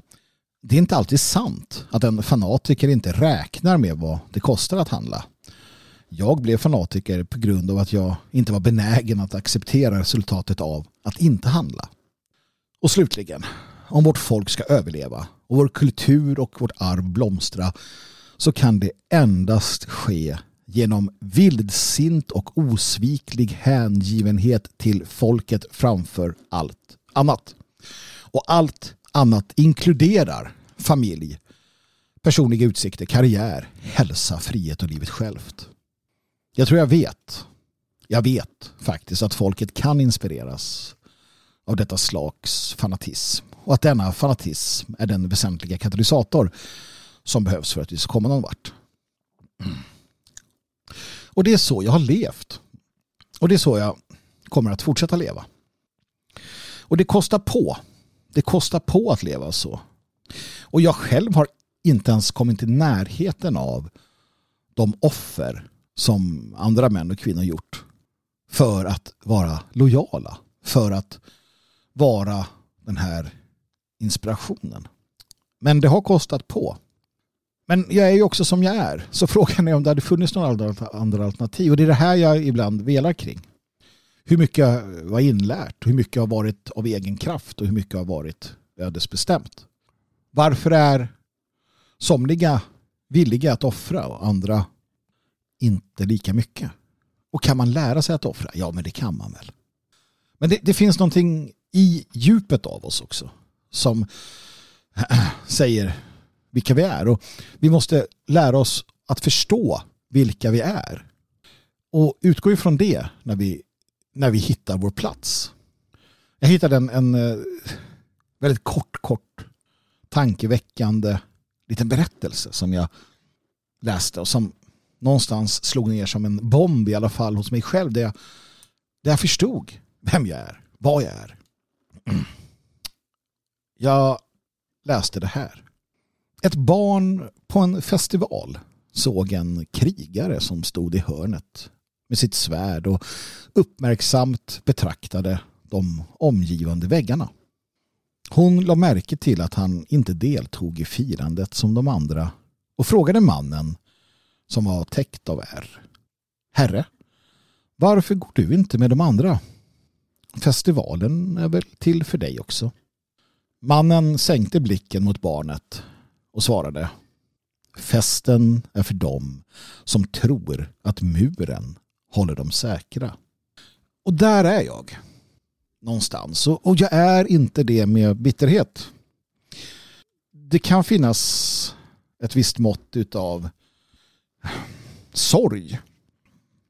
det är inte alltid sant att en fanatiker inte räknar med vad det kostar att handla. Jag blev fanatiker på grund av att jag inte var benägen att acceptera resultatet av att inte handla. Och slutligen, om vårt folk ska överleva och vår kultur och vårt arv blomstra så kan det endast ske genom vildsint och osviklig hängivenhet till folket framför allt annat. Och allt annat inkluderar familj, personliga utsikter, karriär, hälsa, frihet och livet självt. Jag tror jag vet, jag vet faktiskt att folket kan inspireras av detta slags fanatism och att denna fanatism är den väsentliga katalysator som behövs för att vi ska komma någon vart. Och det är så jag har levt. Och det är så jag kommer att fortsätta leva. Och det kostar på. Det kostar på att leva så. Och jag själv har inte ens kommit i närheten av de offer som andra män och kvinnor gjort för att vara lojala. För att vara den här inspirationen. Men det har kostat på. Men jag är ju också som jag är. Så frågan är om det hade funnits några andra alternativ. Och det är det här jag ibland velar kring. Hur mycket var inlärt? Hur mycket har varit av egen kraft? Och hur mycket har varit ödesbestämt? Varför är somliga villiga att offra och andra inte lika mycket? Och kan man lära sig att offra? Ja, men det kan man väl. Men det, det finns någonting i djupet av oss också som säger vilka vi är. Och vi måste lära oss att förstå vilka vi är. Och utgå ifrån det när vi, när vi hittar vår plats. Jag hittade en, en eh, väldigt kort, kort tankeväckande liten berättelse som jag läste och som någonstans slog ner som en bomb i alla fall hos mig själv där jag, där jag förstod vem jag är, vad jag är. Jag läste det här. Ett barn på en festival såg en krigare som stod i hörnet med sitt svärd och uppmärksamt betraktade de omgivande väggarna. Hon la märke till att han inte deltog i firandet som de andra och frågade mannen som var täckt av ärr. Herre, varför går du inte med de andra? Festivalen är väl till för dig också. Mannen sänkte blicken mot barnet och svarade Festen är för dem som tror att muren håller dem säkra. Och där är jag. Någonstans. Och jag är inte det med bitterhet. Det kan finnas ett visst mått av eh, sorg.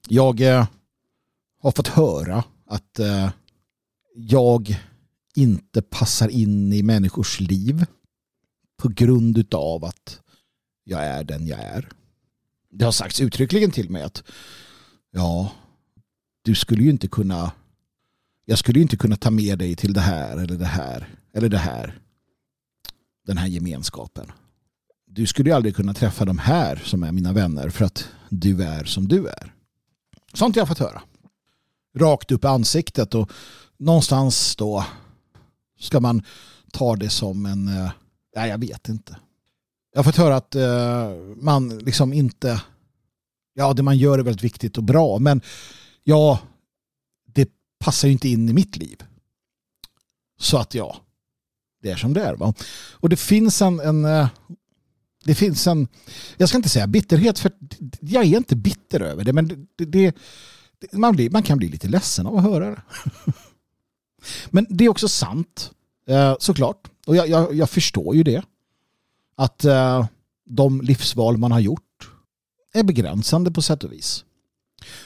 Jag eh, har fått höra att eh, jag inte passar in i människors liv på grund av att jag är den jag är. Det har sagts uttryckligen till mig att ja, du skulle ju inte kunna jag skulle ju inte kunna ta med dig till det här eller det här eller det här. Den här gemenskapen. Du skulle ju aldrig kunna träffa de här som är mina vänner för att du är som du är. Sånt jag har fått höra. Rakt upp i ansiktet och någonstans då ska man ta det som en, eh, nej jag vet inte. Jag har fått höra att eh, man liksom inte, ja det man gör är väldigt viktigt och bra men ja, det passar ju inte in i mitt liv. Så att ja, det är som det är. Va? Och det finns en, en eh, det finns en, jag ska inte säga bitterhet för jag är inte bitter över det men det, det, man, blir, man kan bli lite ledsen av att höra det. Men det är också sant eh, såklart och jag, jag, jag förstår ju det att eh, de livsval man har gjort är begränsande på sätt och vis.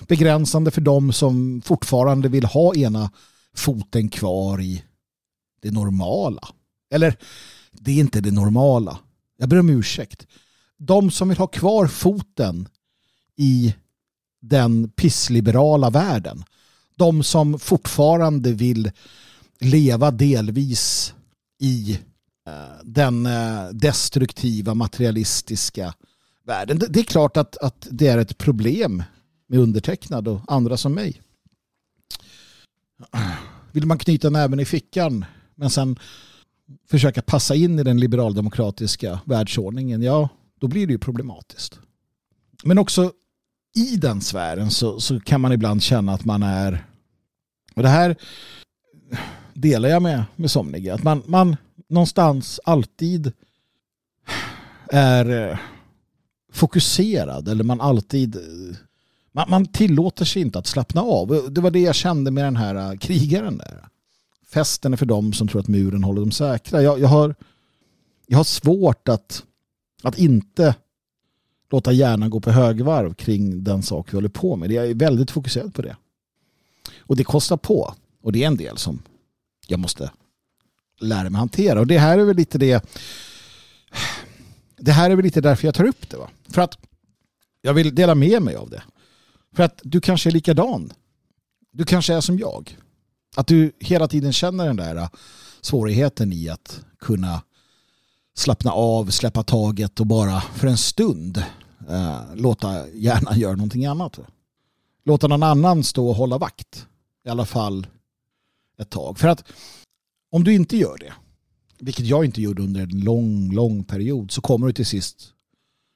Begränsande för de som fortfarande vill ha ena foten kvar i det normala. Eller det är inte det normala. Jag ber om ursäkt. De som vill ha kvar foten i den pissliberala världen. De som fortfarande vill leva delvis i eh, den eh, destruktiva materialistiska världen. Det är klart att, att det är ett problem med undertecknad och andra som mig. Vill man knyta näven i fickan men sen försöka passa in i den liberaldemokratiska världsordningen, ja, då blir det ju problematiskt. Men också i den sfären så, så kan man ibland känna att man är, och det här delar jag med, med somliga, att man, man någonstans alltid är eh, fokuserad eller man alltid eh, man, man tillåter sig inte att slappna av. Det var det jag kände med den här eh, krigaren där festen är för dem som tror att muren håller dem säkra. Jag, jag, har, jag har svårt att, att inte låta hjärnan gå på högvarv kring den sak vi håller på med. Jag är väldigt fokuserad på det. Och det kostar på. Och det är en del som jag måste lära mig hantera. Och det här är väl lite det det här är väl lite därför jag tar upp det. Va? För att jag vill dela med mig av det. För att du kanske är likadan. Du kanske är som jag. Att du hela tiden känner den där äh, svårigheten i att kunna slappna av, släppa taget och bara för en stund eh, låta hjärnan göra någonting annat. Låta någon annan stå och hålla vakt. I alla fall ett tag. För att om du inte gör det, vilket jag inte gjorde under en lång, lång period, så kommer du till sist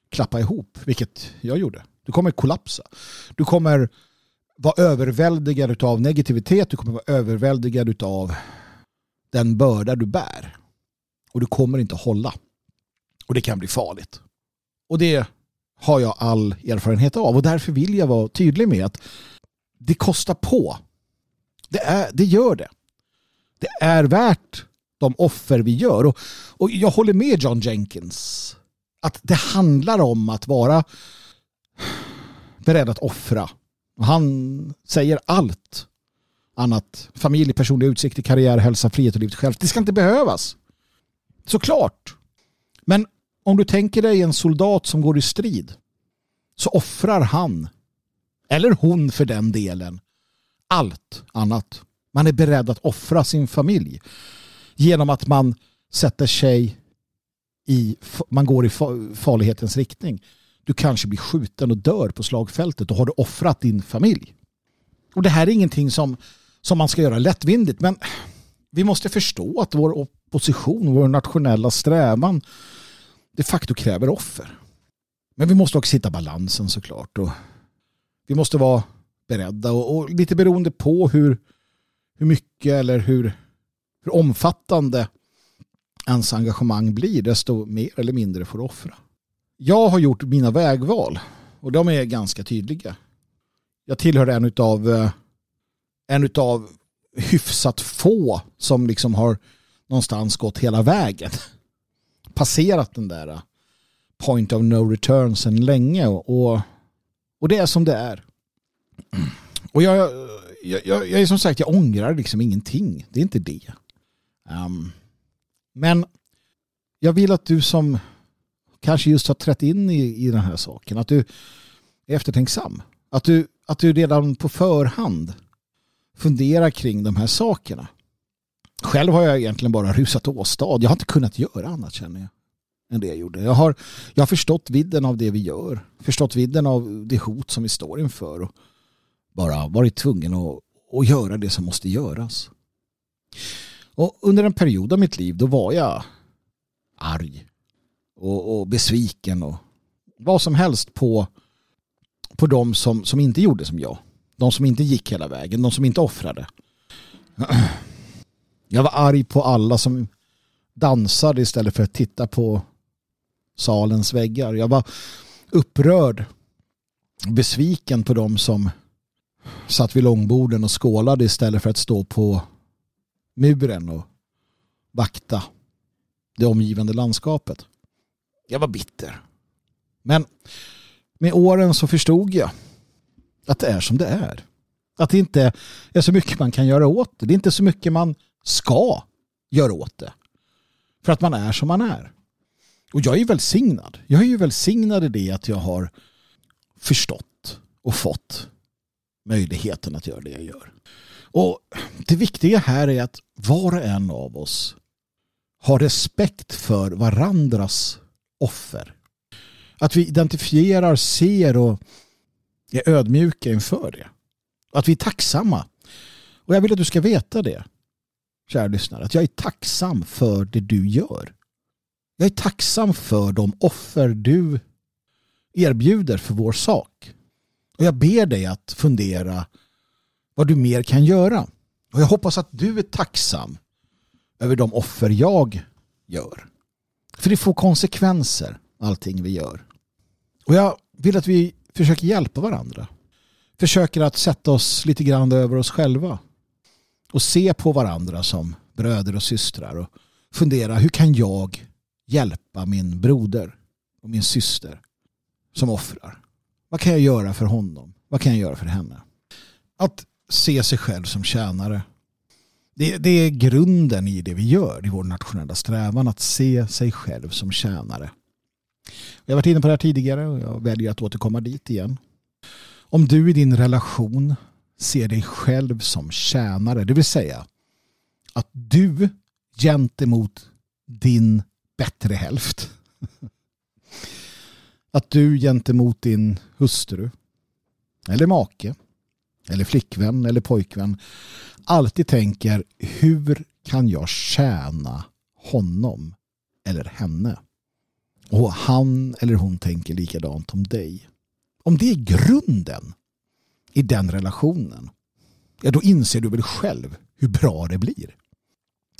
klappa ihop, vilket jag gjorde. Du kommer kollapsa. Du kommer vara överväldigad av negativitet, du kommer vara överväldigad av den börda du bär. Och du kommer inte hålla. Och det kan bli farligt. Och det har jag all erfarenhet av. Och därför vill jag vara tydlig med att det kostar på. Det, är, det gör det. Det är värt de offer vi gör. Och, och jag håller med John Jenkins. Att det handlar om att vara beredd att offra och han säger allt annat. Familj, personlig utsikt, karriär, hälsa, frihet och livet själv. Det ska inte behövas. Såklart. Men om du tänker dig en soldat som går i strid så offrar han, eller hon för den delen, allt annat. Man är beredd att offra sin familj genom att man sätter sig i, man går i farlighetens riktning du kanske blir skjuten och dör på slagfältet och har du offrat din familj. Och det här är ingenting som, som man ska göra lättvindigt men vi måste förstå att vår opposition, vår nationella strävan de facto kräver offer. Men vi måste också hitta balansen såklart. Och vi måste vara beredda och, och lite beroende på hur, hur mycket eller hur, hur omfattande ens engagemang blir desto mer eller mindre får du offra. Jag har gjort mina vägval och de är ganska tydliga. Jag tillhör en utav eh, en utav hyfsat få som liksom har någonstans gått hela vägen. Passerat den där eh, point of no return sedan länge och, och det är som det är. Och jag, jag, jag, jag är som sagt, jag ångrar liksom ingenting. Det är inte det. Um, men jag vill att du som kanske just har trätt in i, i den här saken, att du är eftertänksam. Att du, att du redan på förhand funderar kring de här sakerna. Själv har jag egentligen bara rusat åstad. Jag har inte kunnat göra annat känner jag än det jag gjorde. Jag har, jag har förstått vidden av det vi gör. Förstått vidden av det hot som vi står inför. Och bara varit tvungen att, att göra det som måste göras. Och under en period av mitt liv då var jag arg och, och besviken och vad som helst på, på de som, som inte gjorde som jag. De som inte gick hela vägen, de som inte offrade. Jag var arg på alla som dansade istället för att titta på salens väggar. Jag var upprörd, besviken på de som satt vid långborden och skålade istället för att stå på muren och vakta det omgivande landskapet. Jag var bitter. Men med åren så förstod jag att det är som det är. Att det inte är så mycket man kan göra åt det. Det är inte så mycket man ska göra åt det. För att man är som man är. Och jag är ju välsignad. Jag är ju välsignad i det att jag har förstått och fått möjligheten att göra det jag gör. Och det viktiga här är att var och en av oss har respekt för varandras offer. Att vi identifierar, ser och är ödmjuka inför det. Att vi är tacksamma. Och jag vill att du ska veta det, kära lyssnare, att jag är tacksam för det du gör. Jag är tacksam för de offer du erbjuder för vår sak. Och jag ber dig att fundera vad du mer kan göra. Och jag hoppas att du är tacksam över de offer jag gör. För det får konsekvenser, allting vi gör. Och jag vill att vi försöker hjälpa varandra. Försöker att sätta oss lite grann över oss själva. Och se på varandra som bröder och systrar. Och fundera, hur kan jag hjälpa min broder och min syster som offrar? Vad kan jag göra för honom? Vad kan jag göra för henne? Att se sig själv som tjänare. Det, det, är grunden i det vi gör i vår nationella strävan att se sig själv som tjänare. Jag har varit inne på det här tidigare och jag väljer att återkomma dit igen. Om du i din relation ser dig själv som tjänare, det vill säga att du gentemot din bättre hälft att du gentemot din hustru eller make eller flickvän eller pojkvän alltid tänker hur kan jag tjäna honom eller henne? Och han eller hon tänker likadant om dig. Om det är grunden i den relationen, ja då inser du väl själv hur bra det blir.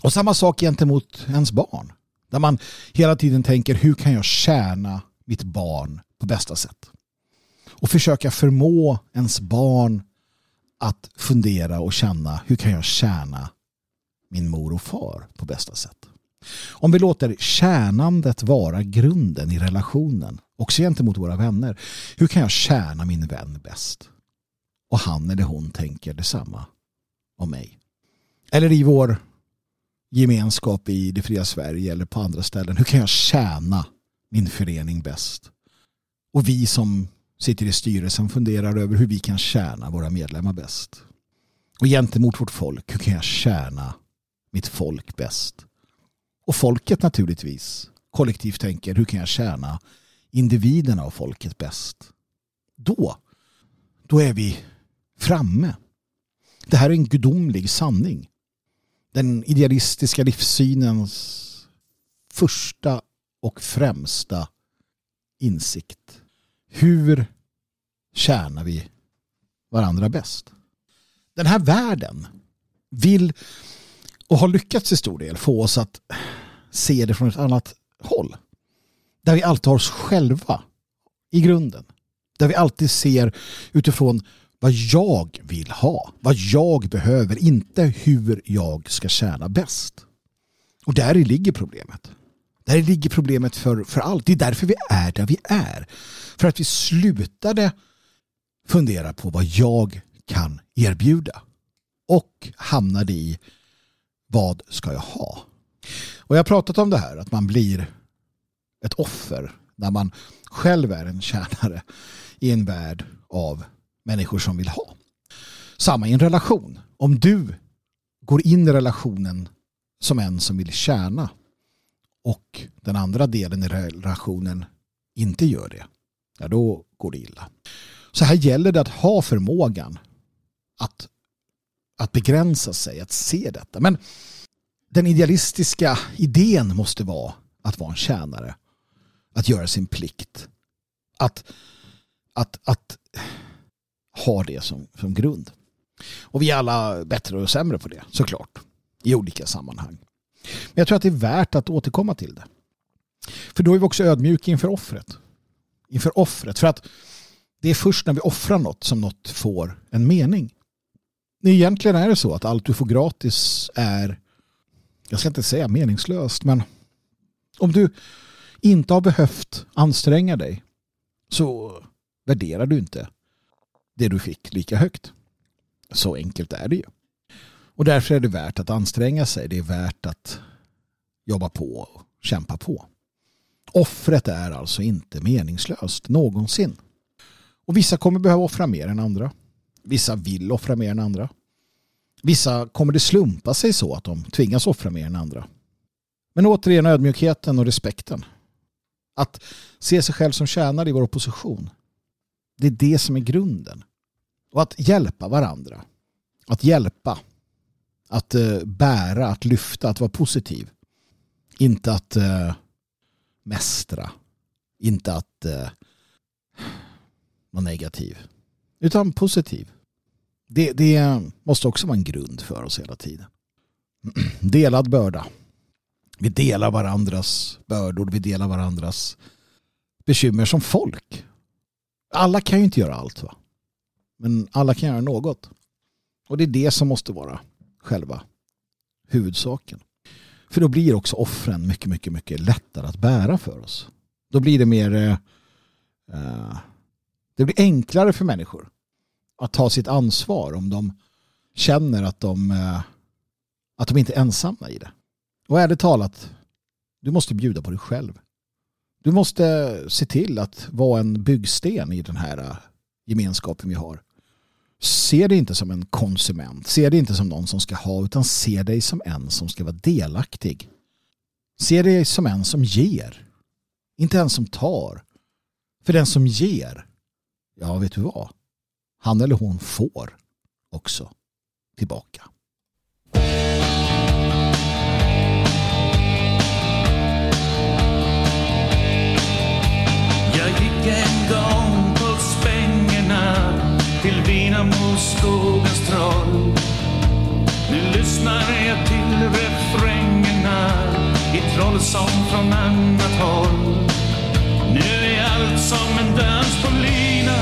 Och samma sak gentemot ens barn. Där man hela tiden tänker hur kan jag tjäna mitt barn på bästa sätt? Och försöka förmå ens barn att fundera och känna hur kan jag tjäna min mor och far på bästa sätt. Om vi låter tjänandet vara grunden i relationen, också gentemot våra vänner. Hur kan jag tjäna min vän bäst? Och han eller hon tänker detsamma om mig. Eller i vår gemenskap i det fria Sverige eller på andra ställen. Hur kan jag tjäna min förening bäst? Och vi som sitter i styrelsen funderar över hur vi kan tjäna våra medlemmar bäst. Och gentemot vårt folk, hur kan jag tjäna mitt folk bäst? Och folket naturligtvis kollektivt tänker, hur kan jag tjäna individerna och folket bäst? Då, då är vi framme. Det här är en gudomlig sanning. Den idealistiska livssynens första och främsta insikt. Hur tjänar vi varandra bäst? Den här världen vill och har lyckats i stor del få oss att se det från ett annat håll. Där vi alltid har oss själva i grunden. Där vi alltid ser utifrån vad jag vill ha, vad jag behöver, inte hur jag ska tjäna bäst. Och där ligger problemet. Där ligger problemet för, för allt. Det är därför vi är där vi är. För att vi slutade fundera på vad jag kan erbjuda. Och hamnade i vad ska jag ha? Och jag har pratat om det här att man blir ett offer när man själv är en tjänare i en värld av människor som vill ha. Samma i en relation. Om du går in i relationen som en som vill tjäna och den andra delen i relationen inte gör det, ja då går det illa. Så här gäller det att ha förmågan att, att begränsa sig, att se detta. Men den idealistiska idén måste vara att vara en tjänare. Att göra sin plikt. Att, att, att ha det som, som grund. Och vi är alla bättre och sämre på det, såklart. I olika sammanhang. Men jag tror att det är värt att återkomma till det. För då är vi också ödmjuka inför offret. Inför offret. För att det är först när vi offrar något som något får en mening. Egentligen är det så att allt du får gratis är, jag ska inte säga meningslöst, men om du inte har behövt anstränga dig så värderar du inte det du fick lika högt. Så enkelt är det ju. Och därför är det värt att anstränga sig. Det är värt att jobba på och kämpa på. Offret är alltså inte meningslöst någonsin. Och vissa kommer behöva offra mer än andra. Vissa vill offra mer än andra. Vissa kommer det slumpa sig så att de tvingas offra mer än andra. Men återigen ödmjukheten och respekten. Att se sig själv som tjänare i vår opposition. Det är det som är grunden. Och att hjälpa varandra. Att hjälpa. Att eh, bära, att lyfta, att vara positiv. Inte att eh, mästra. Inte att eh, vara negativ. Utan positiv. Det, det måste också vara en grund för oss hela tiden. Delad börda. Vi delar varandras bördor, vi delar varandras bekymmer som folk. Alla kan ju inte göra allt va? Men alla kan göra något. Och det är det som måste vara själva huvudsaken. För då blir också offren mycket, mycket, mycket lättare att bära för oss. Då blir det mer eh, eh, det blir enklare för människor att ta sitt ansvar om de känner att de, eh, att de inte är ensamma i det. Och ärligt talat, du måste bjuda på dig själv. Du måste se till att vara en byggsten i den här eh, gemenskapen vi har. Se dig inte som en konsument. Se dig inte som någon som ska ha utan se dig som en som ska vara delaktig. Se dig som en som ger. Inte en som tar. För den som ger, ja vet du vad? Han eller hon får också tillbaka. Jag gick en gång vill vina mot skogens troll. Nu lyssnar jag till refrängerna i trollsång från annat håll. Nu är allt som en dans på lina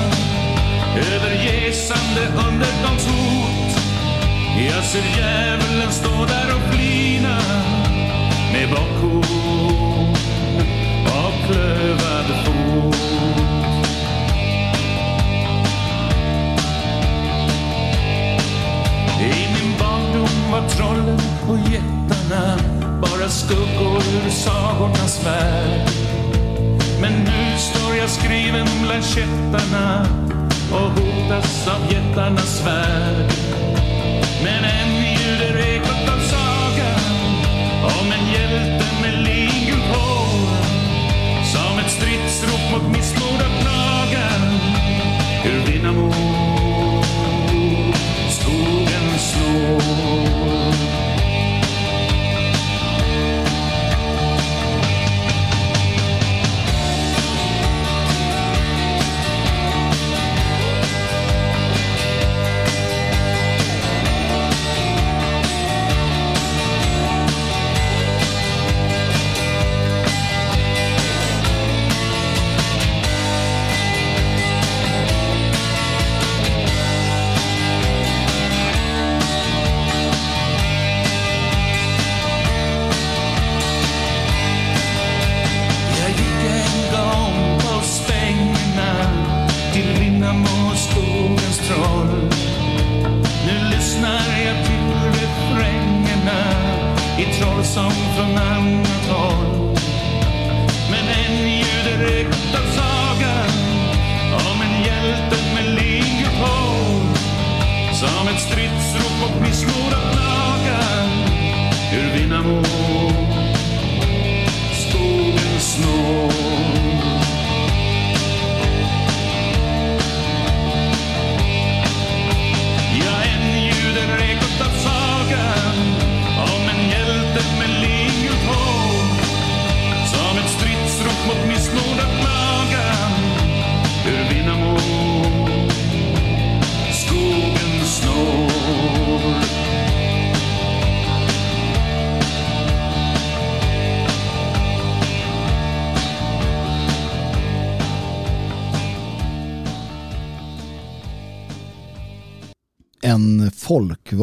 övergesande undergångshot. Jag ser djävulen stå där och flina med bockhorn och klövad fot. Var trollen och jättarna bara skuggor ur sagornas värld. Men nu står jag skriven bland kättarna och hotas av jättarnas svärd. Men än ljuder ekot av sagan om en hjälte med lingult hår som ett stridsrop mot missmod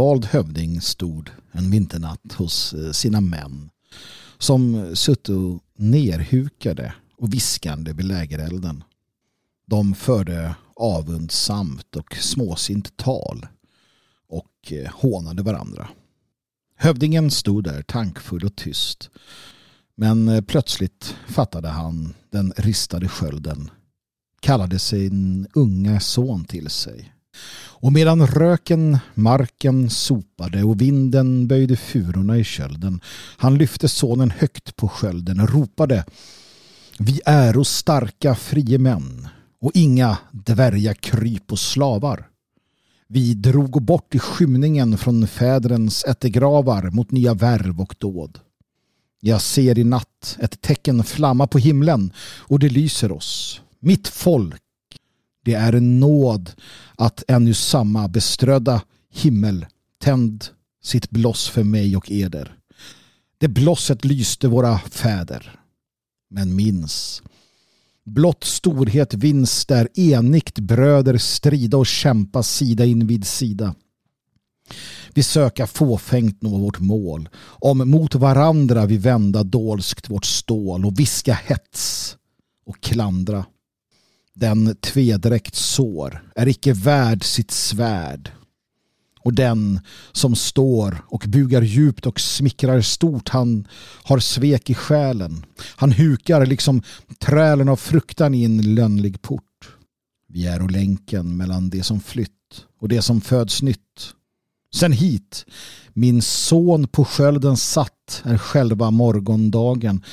vald hövding stod en vinternatt hos eh, sina män som suttit nerhukade och viskande vid lägerelden. De förde avundsamt och småsint tal och eh, hånade varandra. Hövdingen stod där tankfull och tyst. Men eh, plötsligt fattade han den ristade skölden, kallade sin unga son till sig och medan röken marken sopade och vinden böjde furorna i kölden han lyfte sonen högt på skölden och ropade Vi är och starka frie män och inga dvärga kryp och slavar. Vi drog bort i skymningen från fädrens ättegravar mot nya värv och dåd. Jag ser i natt ett tecken flamma på himlen och det lyser oss, mitt folk. Det är en nåd att ännu samma beströdda himmel tänd sitt bloss för mig och eder. Det blosset lyste våra fäder. Men minns, blott storhet vinst där enigt bröder strida och kämpa sida invid sida. Vi söka fåfängt nå vårt mål, om mot varandra vi vända dolskt vårt stål och viska hets och klandra. Den tvedräkt sår är icke värd sitt svärd. Och den som står och bugar djupt och smickrar stort han har svek i själen. Han hukar liksom trälen av fruktan i en lönnlig port. Vi är och länken mellan det som flytt och det som föds nytt. Sen hit, min son på skölden satt är själva morgondagen.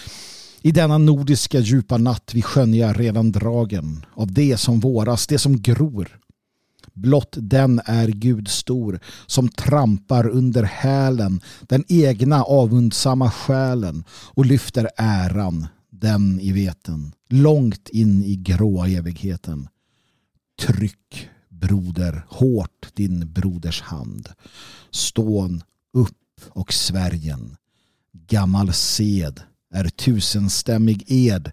I denna nordiska djupa natt vi skönja redan dragen av det som våras, det som gror. Blott den är Gud stor som trampar under hälen den egna avundsamma själen och lyfter äran, den i veten, långt in i gråa evigheten. Tryck, broder, hårt din broders hand. Stån upp och Sverigen. Gammal sed är tusenstämmig ed.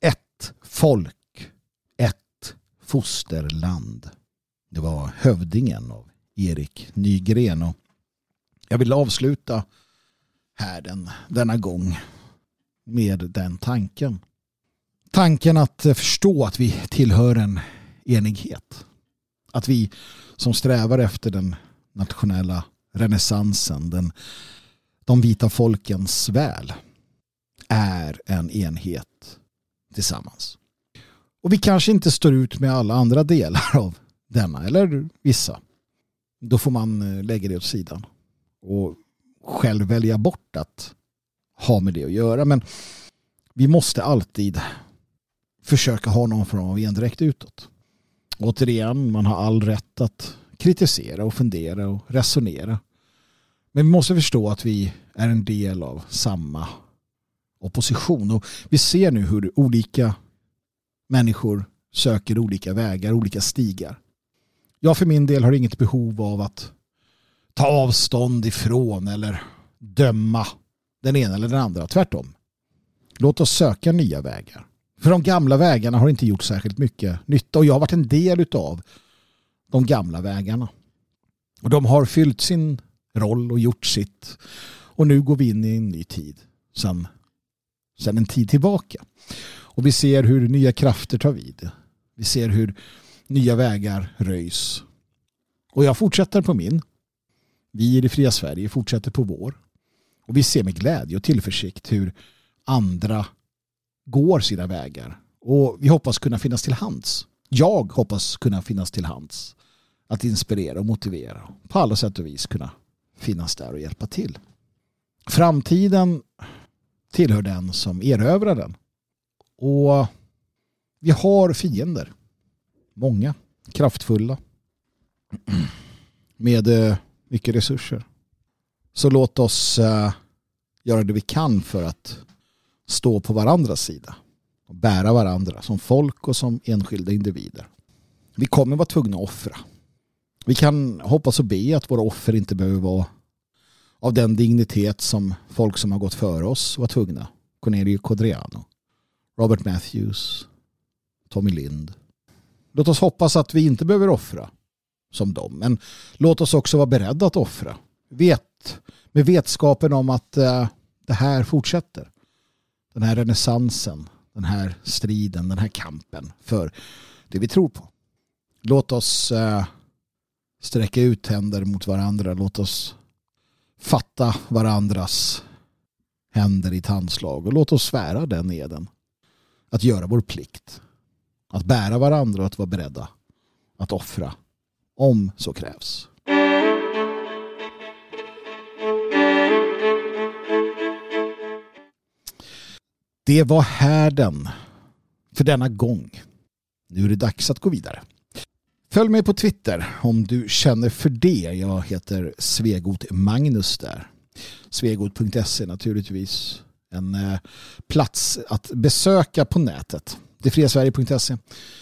Ett folk, ett fosterland. Det var hövdingen av Erik Nygren. Och jag vill avsluta här den, denna gång med den tanken. Tanken att förstå att vi tillhör en enighet. Att vi som strävar efter den nationella renässansen, den, de vita folkens väl, är en enhet tillsammans. Och vi kanske inte står ut med alla andra delar av denna, eller vissa. Då får man eh, lägga det åt sidan och själv välja bort att ha med det att göra. Men vi måste alltid försöka ha någon form av endräkt utåt. Återigen, man har all rätt att kritisera och fundera och resonera. Men vi måste förstå att vi är en del av samma opposition. Och vi ser nu hur olika människor söker olika vägar, olika stigar. Jag för min del har inget behov av att ta avstånd ifrån eller döma den ena eller den andra. Tvärtom. Låt oss söka nya vägar. För de gamla vägarna har inte gjort särskilt mycket nytta och jag har varit en del av de gamla vägarna. Och de har fyllt sin roll och gjort sitt. Och nu går vi in i en ny tid. som sen en tid tillbaka. Och vi ser hur nya krafter tar vid. Vi ser hur Nya vägar röjs. Och jag fortsätter på min. Vi i det fria Sverige fortsätter på vår. Och vi ser med glädje och tillförsikt hur andra går sina vägar. Och vi hoppas kunna finnas till hands. Jag hoppas kunna finnas till hands. Att inspirera och motivera. På alla sätt och vis kunna finnas där och hjälpa till. Framtiden tillhör den som erövrar den. Och vi har fiender. Många. Kraftfulla. Med eh, mycket resurser. Så låt oss eh, göra det vi kan för att stå på varandras sida. Och bära varandra som folk och som enskilda individer. Vi kommer vara tvungna att offra. Vi kan hoppas och be att våra offer inte behöver vara av den dignitet som folk som har gått före oss var tvungna. Cornelio Codriano, Robert Matthews, Tommy Lind. Låt oss hoppas att vi inte behöver offra som dem. Men låt oss också vara beredda att offra. Vet, med vetskapen om att eh, det här fortsätter. Den här renässansen, den här striden, den här kampen för det vi tror på. Låt oss eh, sträcka ut händer mot varandra. Låt oss fatta varandras händer i ett handslag och låt oss svära den eden. Att göra vår plikt. Att bära varandra och att vara beredda att offra om så krävs. Det var härden för denna gång. Nu är det dags att gå vidare. Följ mig på Twitter om du känner för det. Jag heter Svegot Magnus där. Svegot.se naturligtvis. En eh, plats att besöka på nätet. Detfriasverige.se.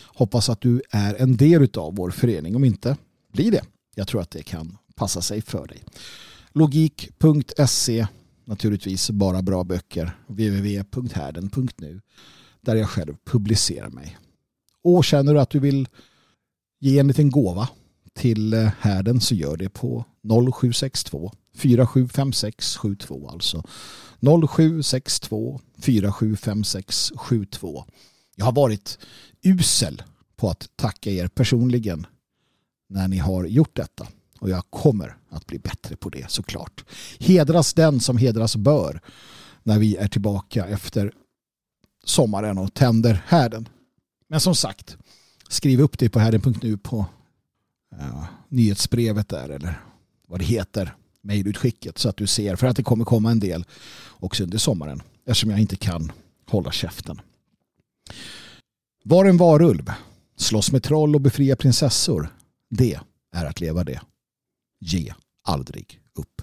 Hoppas att du är en del av vår förening. Om inte, bli det. Jag tror att det kan passa sig för dig. Logik.se Naturligtvis bara bra böcker. www.härden.nu där jag själv publicerar mig. Och känner du att du vill ge en liten gåva till eh, härden så gör det på 0762 475672 alltså 0762 475672. Jag har varit usel på att tacka er personligen när ni har gjort detta och jag kommer att bli bättre på det såklart. Hedras den som hedras bör när vi är tillbaka efter sommaren och tänder härden. Men som sagt, skriv upp det på härden.nu på ja, nyhetsbrevet där eller vad det heter, mejlutskicket så att du ser för att det kommer komma en del också under sommaren eftersom jag inte kan hålla käften. Var en varulv, slåss med troll och befria prinsessor. Det är att leva det. Ge aldrig upp.